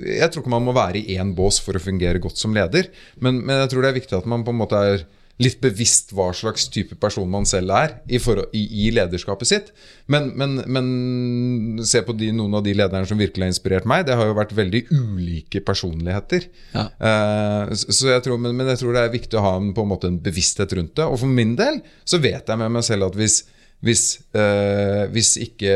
jeg tror ikke man må være i én bås for å fungere godt som leder. Men, men jeg tror det er viktig at man på en måte er litt bevisst hva slags type person man selv er i, forhold, i, i lederskapet sitt. Men, men, men se på de, noen av de lederne som virkelig har inspirert meg. Det har jo vært veldig ulike personligheter. Ja. Eh, så jeg tror, men, men jeg tror det er viktig å ha en, på en måte en bevissthet rundt det. Og for min del så vet jeg med meg selv at hvis hvis, øh, hvis ikke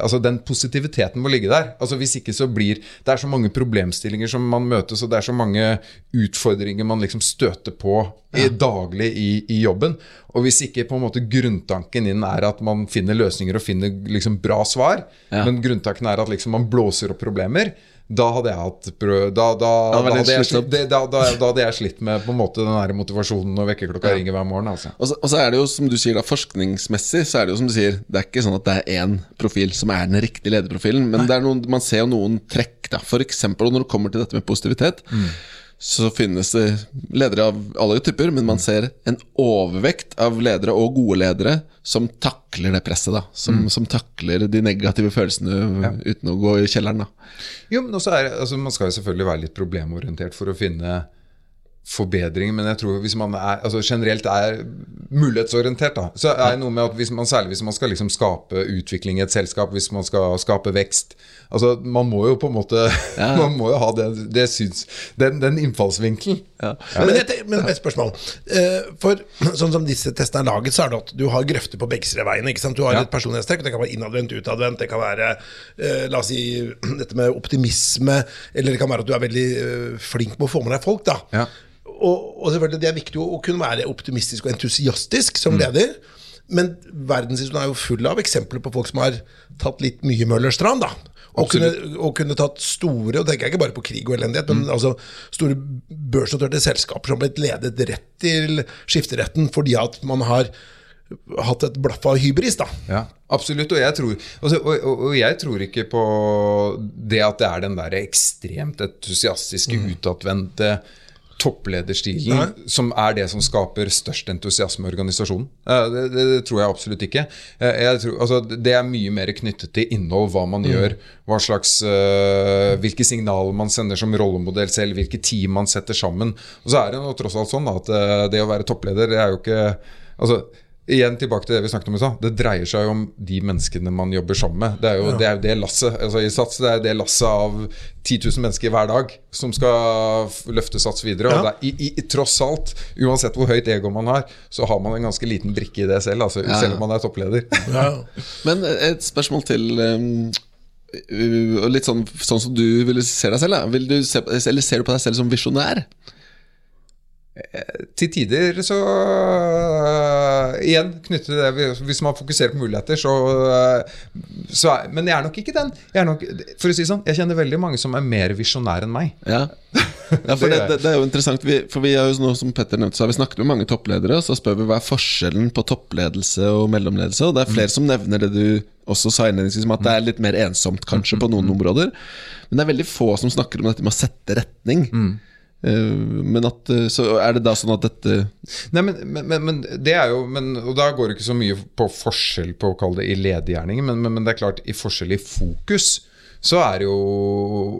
Altså, den positiviteten må ligge der. Altså, hvis ikke så blir Det er så mange problemstillinger som man møtes, og det er så mange utfordringer man liksom støter på i, daglig i, i jobben. Og hvis ikke på en måte grunntanken inn er at man finner løsninger og finner liksom bra svar, Ja. men grunntanken er at liksom man blåser opp problemer, da hadde jeg hatt prøv, da, da, Ja, da, hadde jeg slitt, da, hadde jeg slitt med på en måte den der motivasjonen når vekkerklokka ringer hver morgen. Altså. Og så, og så er det jo, som du sier da, forskningsmessig så er det jo som du sier Det er ikke sånn at det er én profil som er den riktige lederprofilen, men det noen, man ser jo noen trekk, da. Eksempel når det kommer til dette med positivitet, så finnes det ledere av alle typer, men man ser en overvekt av ledere og gode ledere som takler det presset, da. Som, som takler de negative følelsene uten å gå i kjelleren, da. Jo, men også er, altså, Man skal jo selvfølgelig være litt problemorientert for å finne forbedringer, men jeg tror hvis man er, altså generelt er mulighetsorientert, da, så er det noe med at hvis man, særlig hvis man skal liksom skape utvikling i et selskap, hvis man skal skape vekst altså Man må jo på en måte Ja. Man må jo ha det, det syns, den, den innfallsvinkelen. Men, et, men et spørsmål. Eh, For sånn som disse testene er laget, så er det at du har grøfter på begge sider av veien. Ikke sant? Du har Ja. et personlighetstrekk. Det kan være innadvendt, utadvendt. Det kan være eh, la oss si, dette med optimisme. Eller det kan være at du er veldig eh, flink på å få med deg folk. da Ja. og, og selvfølgelig det er viktig å, kunne være optimistisk og entusiastisk som leder. Men verdenshistorien er jo full av eksempler på folk som har tatt litt mye Møllerstrand. da og kunne, og kunne tatt store, og tenker jeg ikke bare på krig og elendighet, men altså store børsnoterte selskaper som har blitt ledet rett til skifteretten fordi at man har hatt et blaff av hybris. da Ja, absolutt. Og jeg, tror, altså, og, og, og jeg tror ikke på det at det er den der ekstremt entusiastiske, utadvendte topplederstilen Nei. som er det som skaper størst entusiasme i organisasjonen. Eh, Det, det, det tror jeg absolutt ikke. Eh, Jeg tror, altså, det er mye mer knyttet til innhold, hva man gjør, hva slags, uh, hvilke signaler man sender som rollemodell selv, hvilke team man setter sammen. Og så er det jo tross alt sånn at det å være toppleder, det er jo ikke altså, Igjen tilbake til det vi snakket om i stad. Det dreier seg jo om de menneskene man jobber sammen med. Det er jo det, er det lasset altså i Sats, det er det lasset av 10 000 mennesker hver dag som skal løfte Sats videre. Ja. Og det er, i, i, tross alt, uansett hvor høyt ego man har, så har man en ganske liten brikke i det selv. Altså, Ja. Selv om man er toppleder. Ja. Men et spørsmål til um, Litt sånn, sånn som du ville se deg selv. Da. Vil du se, eller ser du på deg selv som visjonær? Til tider så uh, Igjen knyttet til det Hvis man fokuserer på muligheter, så, uh, så er, Men jeg er nok ikke den. Er nok, for å si sånn, jeg kjenner veldig mange som er mer visjonære enn meg. Ja, ja for Det det, det, er jo interessant. Vi, For vi har jo nå, som Petter nevnte, så har vi snakket med mange toppledere Og så spør vi hva er forskjellen på toppledelse og mellomledelse Og det er flere som nevner det du også sa innledningsvis at det er litt mer ensomt kanskje på noen områder. Men det er veldig få som snakker om dette med å sette retning. Eh, Men at, eh, så er det da sånn at dette Nei, men, men, men, det er jo men, Og da går det ikke så mye på forskjell på å kalle det i ledergjerningen, men, men, men det er klart, i forskjell i fokus så er det jo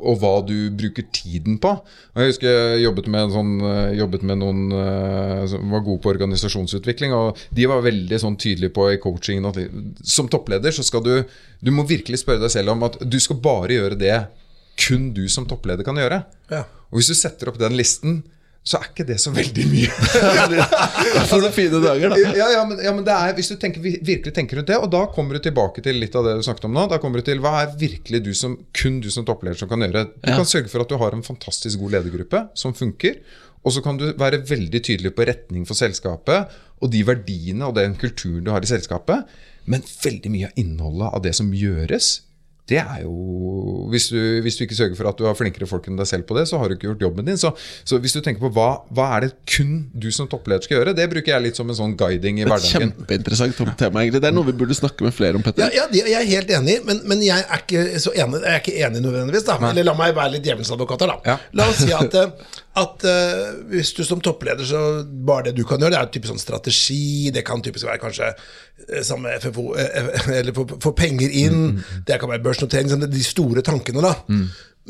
Og hva du bruker tiden på. Og Jeg husker jeg jobbet med, en sånn, eh, jobbet med noen eh, som var gode på organisasjonsutvikling, og de var veldig sånn tydelige på i coachingen at som toppleder så skal du Du må virkelig spørre deg selv om at du skal bare gjøre det kun du som toppleder kan gjøre. Ja. Og hvis du setter opp den listen, så er ikke det så veldig mye. For noen fine dager da ja, ja, men, ja, men det er, hvis du tenker, virkelig tenker rundt det, og da kommer du tilbake til litt av det du snakket om nå. Da kommer du til Hva er virkelig du som, kun du som toppleder som kan gjøre? Du Ja. kan sørge for at du har en fantastisk god ledergruppe som funker. Og så kan du være veldig tydelig på retning for selskapet og de verdiene og den kulturen du har i selskapet. Men veldig mye av innholdet av det som gjøres, det er jo hvis du, hvis du ikke sørger for at du har flinkere folk enn deg selv på det, så har du ikke gjort jobben din. Så, så hvis du tenker på hva, hva er det kun du som toppleder skal gjøre, det bruker jeg litt som en sånn guiding i Et hverdagen. kjempeinteressant tema egentlig Det er noe vi burde snakke med flere om, Petter ja, det- jeg er helt enig, men, men jeg er ikke så enig Jeg er ikke enig nødvendigvis. da Eller la meg være litt djevelens advokat her, da. Ja. La oss si at, eh, at uh, hvis du som toppleder, så bare det du kan gjøre, det er typisk sånn strategi. Det kan typisk være kanskje samme FFO, eh, eller få få penger inn. Det kan være børsnotering. De store tankene, da.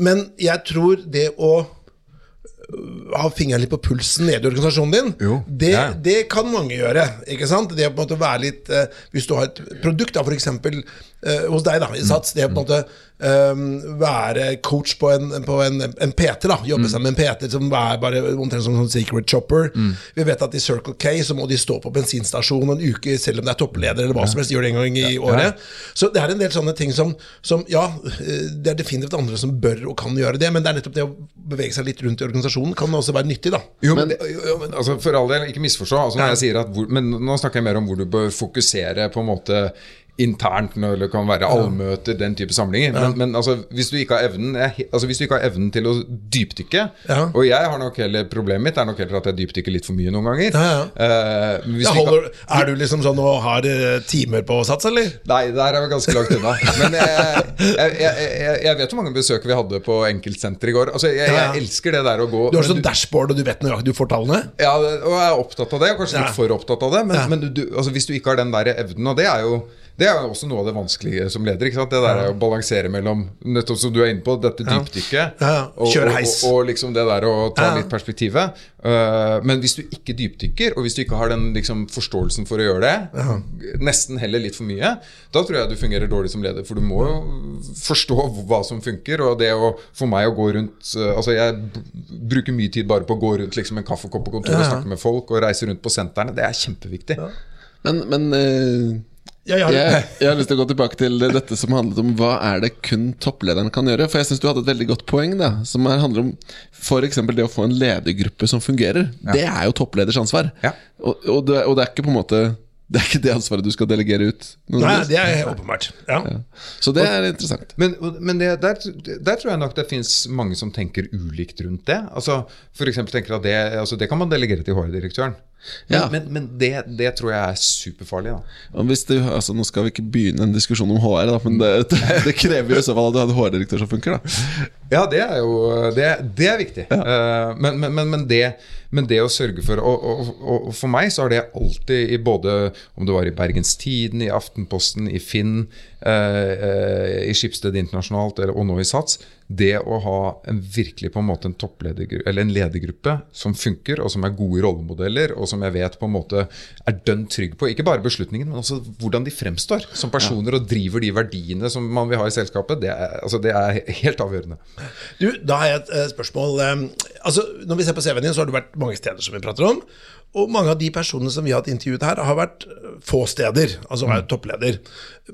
Men jeg tror det å øh, ha fingeren litt på pulsen nede i organisasjonen din, Jo, det, ja. det kan mange gjøre. ikke sant? Det å på en måte være litt eh, Hvis du har et produkt, da, eksempel eh, hos deg da, i Sats, det å på en måte være coach på en, på en, en PT. da Jobbe sammen med en PT som er bare omtrent som en sånn secret chopper. Vi vet at i Circle K så må de stå på bensinstasjon en uke selv om det er toppleder eller hva som helst. Gjør det en gang i året. Så det er en del sånne ting som, som Ja, eh, det er definitivt andre som bør og kan gjøre det, men det er nettopp det å bevege seg litt rundt i organisasjonen kan også være nyttig. da Jo, men, jo, men altså, For all del, ikke misforstå. Altså, når jeg sier at hvor, men nå snakker jeg mer om hvor du bør fokusere på en måte internt når det kan være allmøter, den type samlinger. Men, men altså, hvis, du evnen, jeg, altså, hvis du ikke har evnen til å dypdykke Ja. Og jeg har nok heller problemet mitt er nok heller at jeg dypdykker litt for mye noen ganger. Ja, ja. Uh, du ikke er du liksom sånn og har eh, timer på sats, eller? Nei, der er vi ganske langt unna. Men jeg, jeg, jeg, jeg, vet hvor mange besøk vi hadde på enkeltsenter i går. Altså, jeg, elsker det der å gå Du har sånn dashboard, og du vet nøyaktig du får tallene? Ja, og jeg er opptatt av det, kanskje litt for opptatt av det. Men, men du, altså, hvis du ikke har den der evnen, og det er jo det er jo også noe av det vanskelige som leder. ikke sant? Det der er å balansere mellom Nettopp som du er inne på, dette dypdykket. Ja, ja. Og, og, og, og liksom det der å ta Ja, ja. litt perspektivet. Uh, men hvis du ikke dypdykker, og hvis du ikke har den liksom, forståelsen for å gjøre det, nesten heller litt for mye, da tror jeg du fungerer dårlig som leder. For du må jo forstå hva som funker. Og det å for meg å gå rundt uh, Altså Jeg bruker mye tid bare på å gå rundt liksom, en kaffekopp på kontoret og Ja, ja. snakke med folk og reise rundt på sentrene. Det er kjempeviktig. Men, men Ja, jeg har- jeg, jeg har lyst til å gå tilbake til dette som handlet om hva er det kun topplederen kan gjøre. For jeg syns du hadde et veldig godt poeng, da som er, handler om f.eks. det å få en ledergruppe som fungerer. Det er jo toppleders ansvar. Ja. Og, og, det, og det er ikke på en måte Det er ikke det ansvaret du skal delegere ut. Nei, det er åpenbart. Ja. Så det er interessant. Men, men det, der, der tror jeg nok det fins mange som tenker ulikt rundt det. Altså, for tenker at det, altså, det kan man delegere til HR-direktøren. Men, Ja. men, men det, det tror jeg er superfarlig. Du, altså Nå skal vi ikke begynne en diskusjon om HR, da, men det, det krever jo i så fall at du har en HR-direktør som funker. da Ja, det er jo Det, det er viktig. Eh, men, men, det, men det å sørge for og, og, og, og for meg så har det alltid i både Om det var i Bergens Tiden, i Aftenposten, i Finn, eh, eh, i Skipsted Internasjonalt eller, og nå i Sats Det å ha en virkelig på en måte en toppledergruppe Eller en ledergruppe som funker, og som er gode rollemodeller, og som jeg vet på en måte er dønn trygg på ikke bare beslutningen, men også hvordan de fremstår som personer og driver de verdiene som man vil ha i selskapet, det er, altså, det er helt avgjørende. Du, Da har jeg et eh, spørsmål. Eh, altså, Når vi ser på CV-en din, så har du vært mange steder, som vi prater om. Og mange av de personene som vi har hatt intervjuet her, har vært eh, få steder. Altså er toppleder.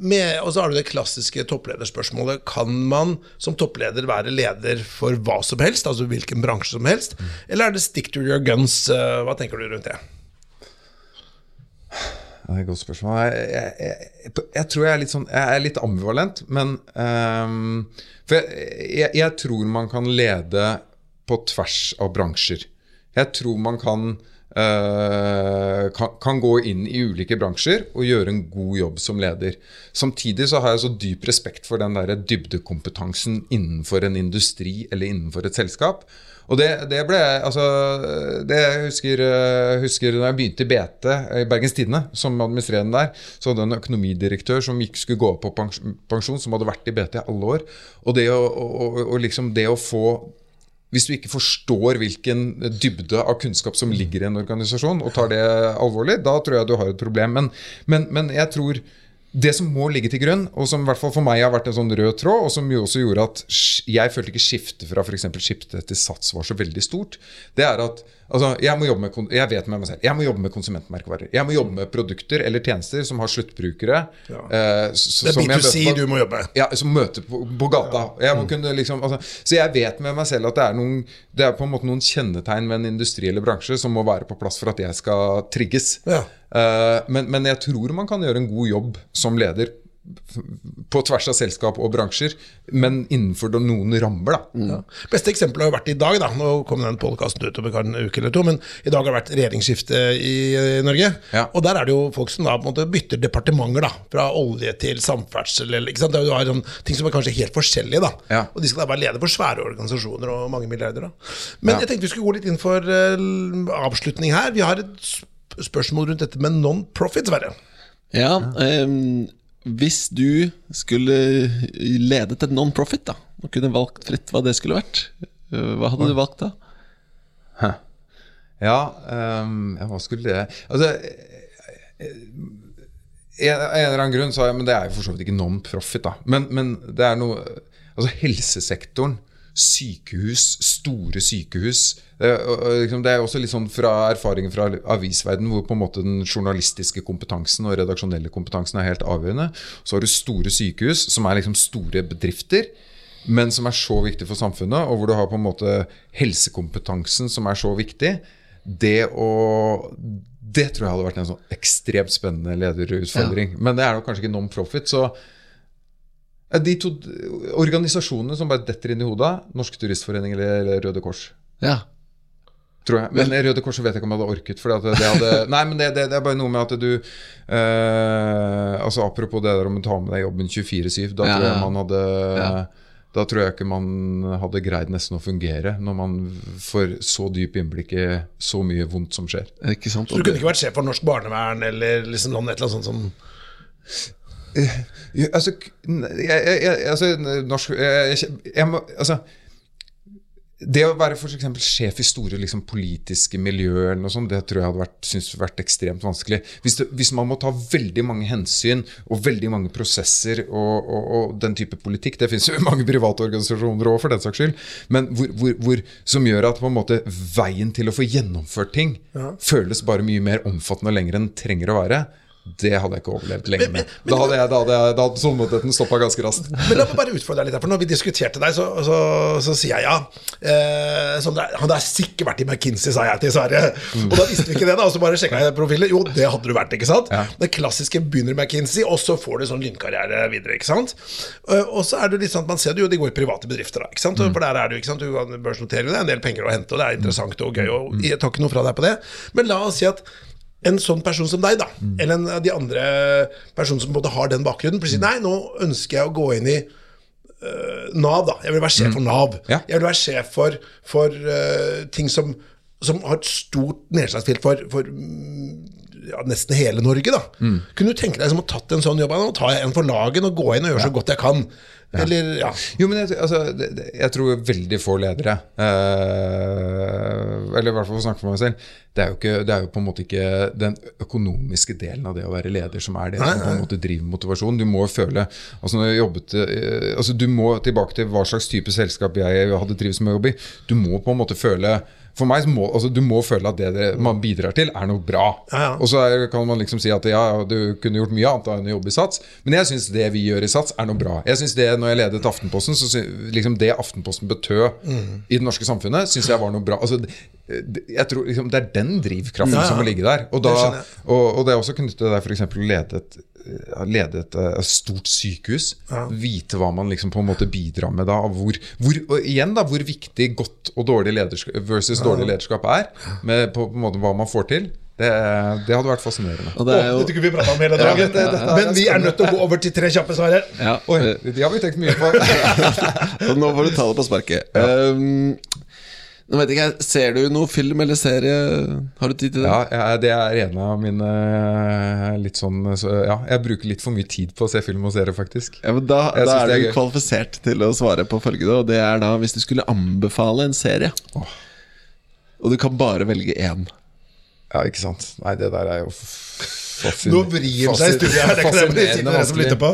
Med, og så har du det klassiske topplederspørsmålet. Kan man som toppleder være leder for hva som helst? Altså hvilken bransje som helst? Eller er det stick to your guns? Eh, Hva tenker du rundt det? Det er et godt spørsmål. Jeg, jeg, jeg, jeg tror jeg er litt, sånn, er litt ambivalent, men um, For jeg, tror man kan lede på tvers av bransjer. Jeg tror man kan, kan, kan gå inn i ulike bransjer og gjøre en god jobb som leder. Samtidig så har jeg så dyp respekt for den der dybdekompetansen innenfor en industri eller innenfor et selskap. Og det, det ble altså, det jeg husker, eh, husker da jeg begynte i BT i Bergens Tidende som administrerende der, så hadde jeg en økonomidirektør som ikke skulle gå på pensjon, som hadde vært i BT i alle år. Og det å, å, og liksom det å få hvis du ikke forstår hvilken dybde av kunnskap som ligger i en organisasjon, og tar det alvorlig, da tror jeg du har et problem. Men, men, men jeg tror det som må ligge til grunn, og som i hvert fall for meg har vært en sånn rød tråd, og som jo også gjorde at jeg følte ikke skiftet fra f.eks. skiftet til Sats var så veldig stort, det er at altså, jeg, må jobbe med, jeg vet med meg selv, jeg må jobbe med konsumentmerkevarer. Jeg må jobbe med produkter eller tjenester som har sluttbrukere. eh, s- Det er B2C møter på- du må jobbe. med. ja, som møter på, på gata. Jeg må kunne liksom, altså, så jeg vet med meg selv at det er, noen, det er på en måte noen kjennetegn ved en industri eller bransje som må være på plass for at jeg skal trigges. Ja. Eh, men, men jeg tror man kan gjøre en god jobb som leder på tvers av selskap og bransjer, men innenfor noen rammer. da Ja. Beste eksempelet har vært i dag. da Nå kom den podkasten ut om en uke eller to, men i dag har det vært regjeringsskifte i, eh, Norge. Ja. Og der er det jo folk som da på en måte bytter departementer, da fra olje til samferdsel. Eller, ikke sant? Det er jo sånn, ting som er kanskje helt forskjellige. da Ja. Og de skal da være leder for svære organisasjoner og mange milliarder. da Men Ja. jeg tenkte vi skulle gå litt inn for uh, avslutning her. Vi har et sp- spørsmål rundt dette med non-profit, Sverre. Ja, ehm, Hvis du skulle ledet et non-profit, da og kunne valgt fritt hva det skulle vært, øh, hva hadde du valgt da? Ja, um, hva skulle det Altså eh, eh, en, en eller annen grunn så Men det er jo for så vidt ikke non-profit, da. Men, men det er noe Altså helsesektoren, sykehus, store sykehus. Det, og liksom, er også litt sånn fra erfaringen fra avisverden hvor på en måte den journalistiske kompetansen og redaksjonelle kompetansen er helt avgjørende. Så har du store sykehus, som er liksom store bedrifter men som er så viktig for samfunnet, og hvor du har på en måte helsekompetansen som er så viktig, det å Det tror jeg hadde vært en sånn ekstremt spennende lederutfordring. Men det er nok kanskje ikke non-profit, så eh, de to organisasjonene som bare detter inn i hodet, Norsk Turistforening eller, eller Røde Kors. Ja. Tror jeg. Men Røde Kors vet jeg ikke om jeg hadde orket. Fordi at det hadde, nei, men det, det, det er bare noe med at du eh, altså Apropos det der om å ta med deg jobben 24-7. Da Ja, tror jeg ja. man hadde Ja. Da tror jeg ikke man hadde greid nesten å fungere, når man får så dyp innblikk i så mye vondt som skjer. Ikke sant? Så du kunne ikke vært sjef for norsk barnevern eller liksom et eller annet sånt som altså, jeg, jeg, jeg, altså, norsk, jeg, må, altså Det å være for eksempel sjef i store liksom, politiske miljøer, sånt, det tror jeg hadde vært, synes vært ekstremt vanskelig. Hvis, det, hvis man må ta veldig mange hensyn og veldig mange prosesser og, og, og den type politikk Det finnes jo mange private organisasjoner òg, for den saks skyld. Men hvor, hvor, hvor, som gjør at måte veien til å få gjennomført ting føles bare mye mer omfattende og lengre enn den trenger å være. Det hadde jeg ikke overlevd lenge med. Da hadde, jeg, da hadde, jeg, da hadde tålmodigheten stoppa ganske raskt. Men la meg bare utfordre deg litt. For når vi diskuterte deg, så, så, så sier jeg ja. Eh, Sondre, han har sikkert vært i McKinsey, sa jeg til Sverre. Og da visste vi ikke det, da. Og så bare sjekka jeg profilen. Jo, det hadde du vært, ikke sant? Ja. Den klassiske begynner i McKinsey, og så får du sånn lynkarriere videre, ikke sant? Eh, Og så er det litt sånn man ser det jo, de går i private bedrifter, da. ikke sant? For der er du, ikke sant, du kan børsnotere, det er en del penger å hente, og det er interessant og gøy, og jeg tar ikke noe fra deg på det. Men la oss si at en sånn person som deg, da, eller en av de andre personene som både har den bakgrunnen, plutselig Nei, nå ønsker jeg å gå inn i uh, Nav, da. Jeg vil være sjef for Nav. Ja. Jeg vil være sjef for, for uh, ting som, som har et stort nedslagsfelt for, for mm, ja, nesten hele Norge. da Kunne du tenke deg som å tatt en sånn jobb? Nå tar jeg en for lagen og går inn og gjør så godt jeg kan. Eller, ja. Jo, men jeg, altså, jeg tror veldig få ledere eh, Eller i hvert fall for å snakke for meg selv. Det er, jo ikke, det er jo på en måte ikke den økonomiske delen av det å være leder som er det som på en måte driver motivasjon. Du må jo føle altså når jeg jobbet, eh, altså Du må tilbake til hva slags type selskap jeg hadde trivdes med å jobbe i. Du må på en måte føle for meg så må, altså, Du må føle at det det man bidrar til, er noe bra. Ja, ja. Og så er, kan man liksom si at ja, du kunne gjort mye annet enn å jobbe i Sats, men jeg syns det vi gjør i Sats, er noe bra. Jeg synes det Når jeg ledet Aftenposten, så sy- liksom det Aftenposten betød Mm. i det norske samfunnet, syns jeg var noe bra. Altså, jeg tror liksom, Det er den drivkraften som må ligge der. Og, da, Det og, og det er også knyttet til det for eksempel å lede et, lede et et stort sykehus. Vite hva man liksom på en måte bidrar med da. Hvor, hvor, og igjen da, hvor viktig godt og dårlig lederskap versus dårlig lederskap er. Med på, på en måte hva man får til. Det, det hadde vært fascinerende. Og det er jo Dette kunne vi prata om hele dagen. det- er Men vi er nødt til å gå over til tre kjappe svar her. ja, Oi, eh, de har vi tenkt mye på. Nå får du ta det på sparket. Um, nå vet ikke jeg, Ser du noe film eller serie? Har du tid til det? Ja, jeg, det er en av mine eh, litt sånn så, Ja, jeg bruker litt for mye tid på å se film og serie, faktisk. Ja, men da, da er er du kvalifisert til å svare på følgende, og det er da hvis du skulle anbefale en serie. Og du kan bare velge én. Ja, ikke sant. Nei, det der er jo Nå vrir de seg i studiet her. Det er jeg men det dere som lytter på.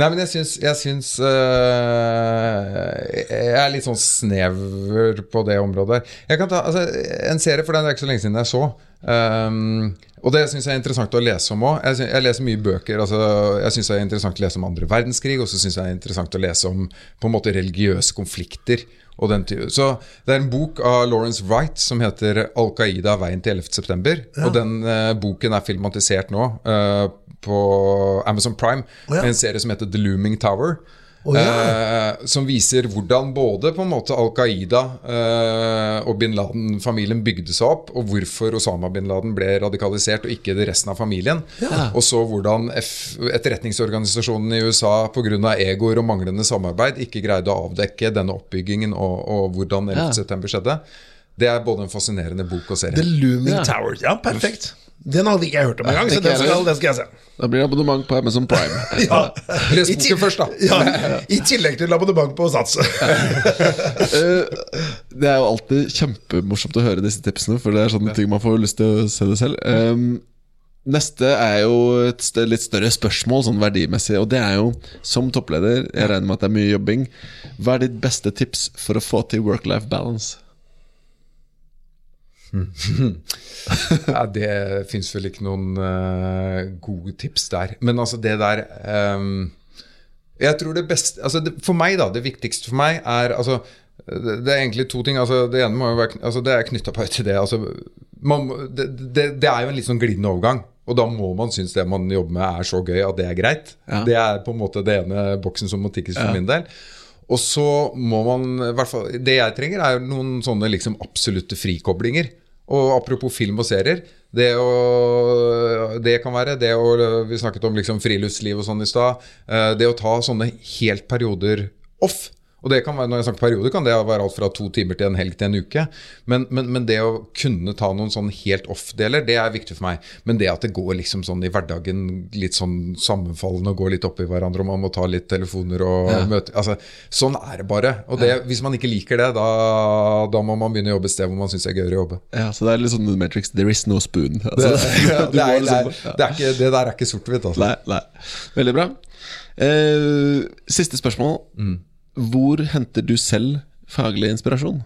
Nei, men jeg syns, jeg syns øh, Jeg er litt sånn snever på det området. Jeg kan ta altså, en serie, for den er ikke så lenge siden jeg så. Um, og det syns jeg er interessant å lese om òg. Jeg, jeg leser mye bøker. Altså, jeg syns det er interessant å lese om andre verdenskrig, og så syns jeg det er interessant å lese om på en måte religiøse konflikter. Og den type. så Det er en bok av Lawrence Wright som heter 'Al Qaida veien til 11. september'. Og den eh, boken er filmatisert nå eh, på Amazon Prime. Oh, ja. En serie som heter The Looming Tower. Å ja. eh, som viser hvordan både på en måte Al Qaida eh, og bin Laden-familien bygde seg opp, og hvorfor Osama bin Laden ble radikalisert, og ikke det resten av familien. Og så hvordan F etterretningsorganisasjonen i USA pga. egoer og manglende samarbeid ikke greide å avdekke denne oppbyggingen og, og hvordan 11. Ja. september skjedde. Det er både en fascinerende bok og serie. The. Looming Ja. Tower. Ja, perfekt. Den hadde ikke jeg hørt om engang, så den skal, den skal jeg se. Da blir det abonnement på Amazon Prime. Ja. Les boken først, da. Ja, I tillegg til abonnement på Sats. Eh, det er jo alltid kjempemorsomt å høre disse tipsene, for det er sånne ting man får lyst til å se det selv. Um, Neste er jo et litt større spørsmål sånn verdimessig, og det er jo som toppleder Jeg regner med at det er mye jobbing. Hva er ditt beste tips for å få til work-life balance? Ja, det fins vel ikke noen uh, gode tips der. Men altså, det der um, Jeg tror det beste altså det, For meg, da, det viktigste for meg er altså det, det er egentlig to ting. Altså, det ene må jo være altså, Det er knytta bare til det. Altså, man, det, det, er jo en litt sånn glidende overgang. Og da må man synes det man jobber med er så gøy at det er greit. Ja. Det er på en måte det ene boksen som må tikkes for min del. Og så må man i hvert fall, Det jeg trenger, er noen sånne liksom absolutte frikoblinger. Og apropos film og serier. Det, å, det kan være det å Vi snakket om liksom friluftsliv og sånn i stad. Eh, Det å ta sånne helt perioder off. Og det kan være, når jeg snakker periode, kan det være alt fra to timer til en helg til en uke. Men, men, men det å kunne ta noen sånn helt off-deler, det er viktig for meg. Men det at det går liksom sånn i hverdagen litt sånn sammenfallende og går litt opp i hverandre, og man må ta litt telefoner og møte altså, Sånn er det bare. Og det, hvis man ikke liker det, da, da må man begynne å jobbe et sted hvor man syns det er gøyere å jobbe. Ja, Så det er litt sånn Matrix There is no spoon. Altså, Det, det, er, det, er, liksom- er ikke, det der er ikke sort-hvitt, altså. Nei, nei. Veldig bra. Uh, siste spørsmål. Hvor henter du selv faglig inspirasjon?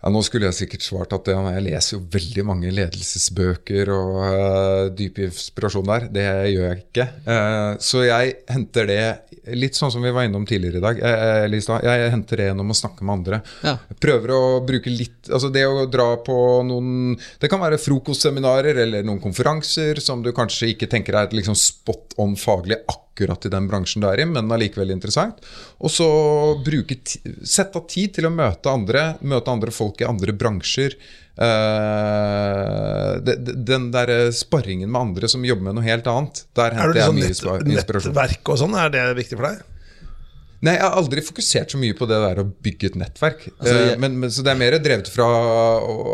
Ja, nå skulle jeg sikkert svart at det, jeg leser jo veldig mange ledelsesbøker og uh, dyp inspirasjon der. Det gjør jeg ikke. Uh, så jeg henter det litt sånn som vi var innom tidligere i dag. Uh, Lisa, jeg henter det gjennom å snakke med andre. Ja. Prøver å bruke litt Altså det å dra på noen Det kan være frokostseminarer eller noen konferanser som du kanskje ikke tenker er liksom spot on faglig akkurat i den bransjen du er i, men allikevel interessant. Og så bruke ti- sett av tid til å møte andre, møte andre folk i andre bransjer. Uh, den der sparringen med andre som jobber med noe helt annet, der Er henter jeg liksom mye inspirasjon. nettverk og sånn? Er det viktig for deg? Nei, jeg har aldri fokusert så mye på det der å bygge et nettverk. Altså, jeg- Eh, men, men, så det er mer drevet fra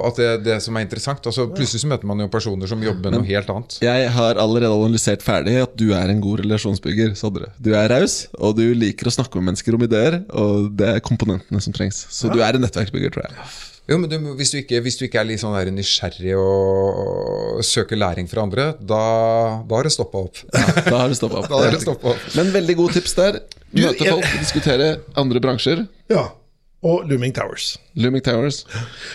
at det, det som er interessant. Altså, plutselig så møter man jo personer som jobber med noe helt annet. Jeg har allerede analysert ferdig at du er en god relasjonsbygger. Sondre. Du er raus, og du liker å snakke med mennesker om ideer. Og det er komponentene som trengs. Så du er en nettverksbygger, tror jeg. Jo, men du, hvis, du ikke, hvis du ikke er litt sånn der nysgjerrig og, og søker læring fra andre, da, da har det stoppa opp. Da har det stoppa opp. Opp. Men veldig gode tips der. Du, Møte jeg- folk, diskutere andre bransjer. Ja. Og Looming Towers. Looming Towers.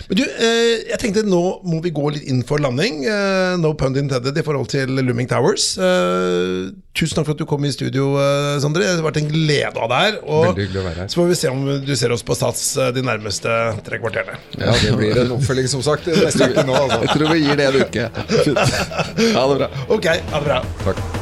Men du, eh, jeg tenkte nå må vi gå litt inn for landing. Eh, no pun intended i forhold til Looming Towers. Eh, tusen takk for at du kom i studio, eh, Sondre. Det har vært en glede av deg her. Og Veldig hyggelig å være her. så får vi se om du ser oss på Stats eh, de nærmeste tre kvarterene. Ja, det blir en oppfølging, som sagt. Neste uke nå, altså. Jeg tror vi gir det en uke. Fint. Ha det bra. Ok, ha det bra. Takk.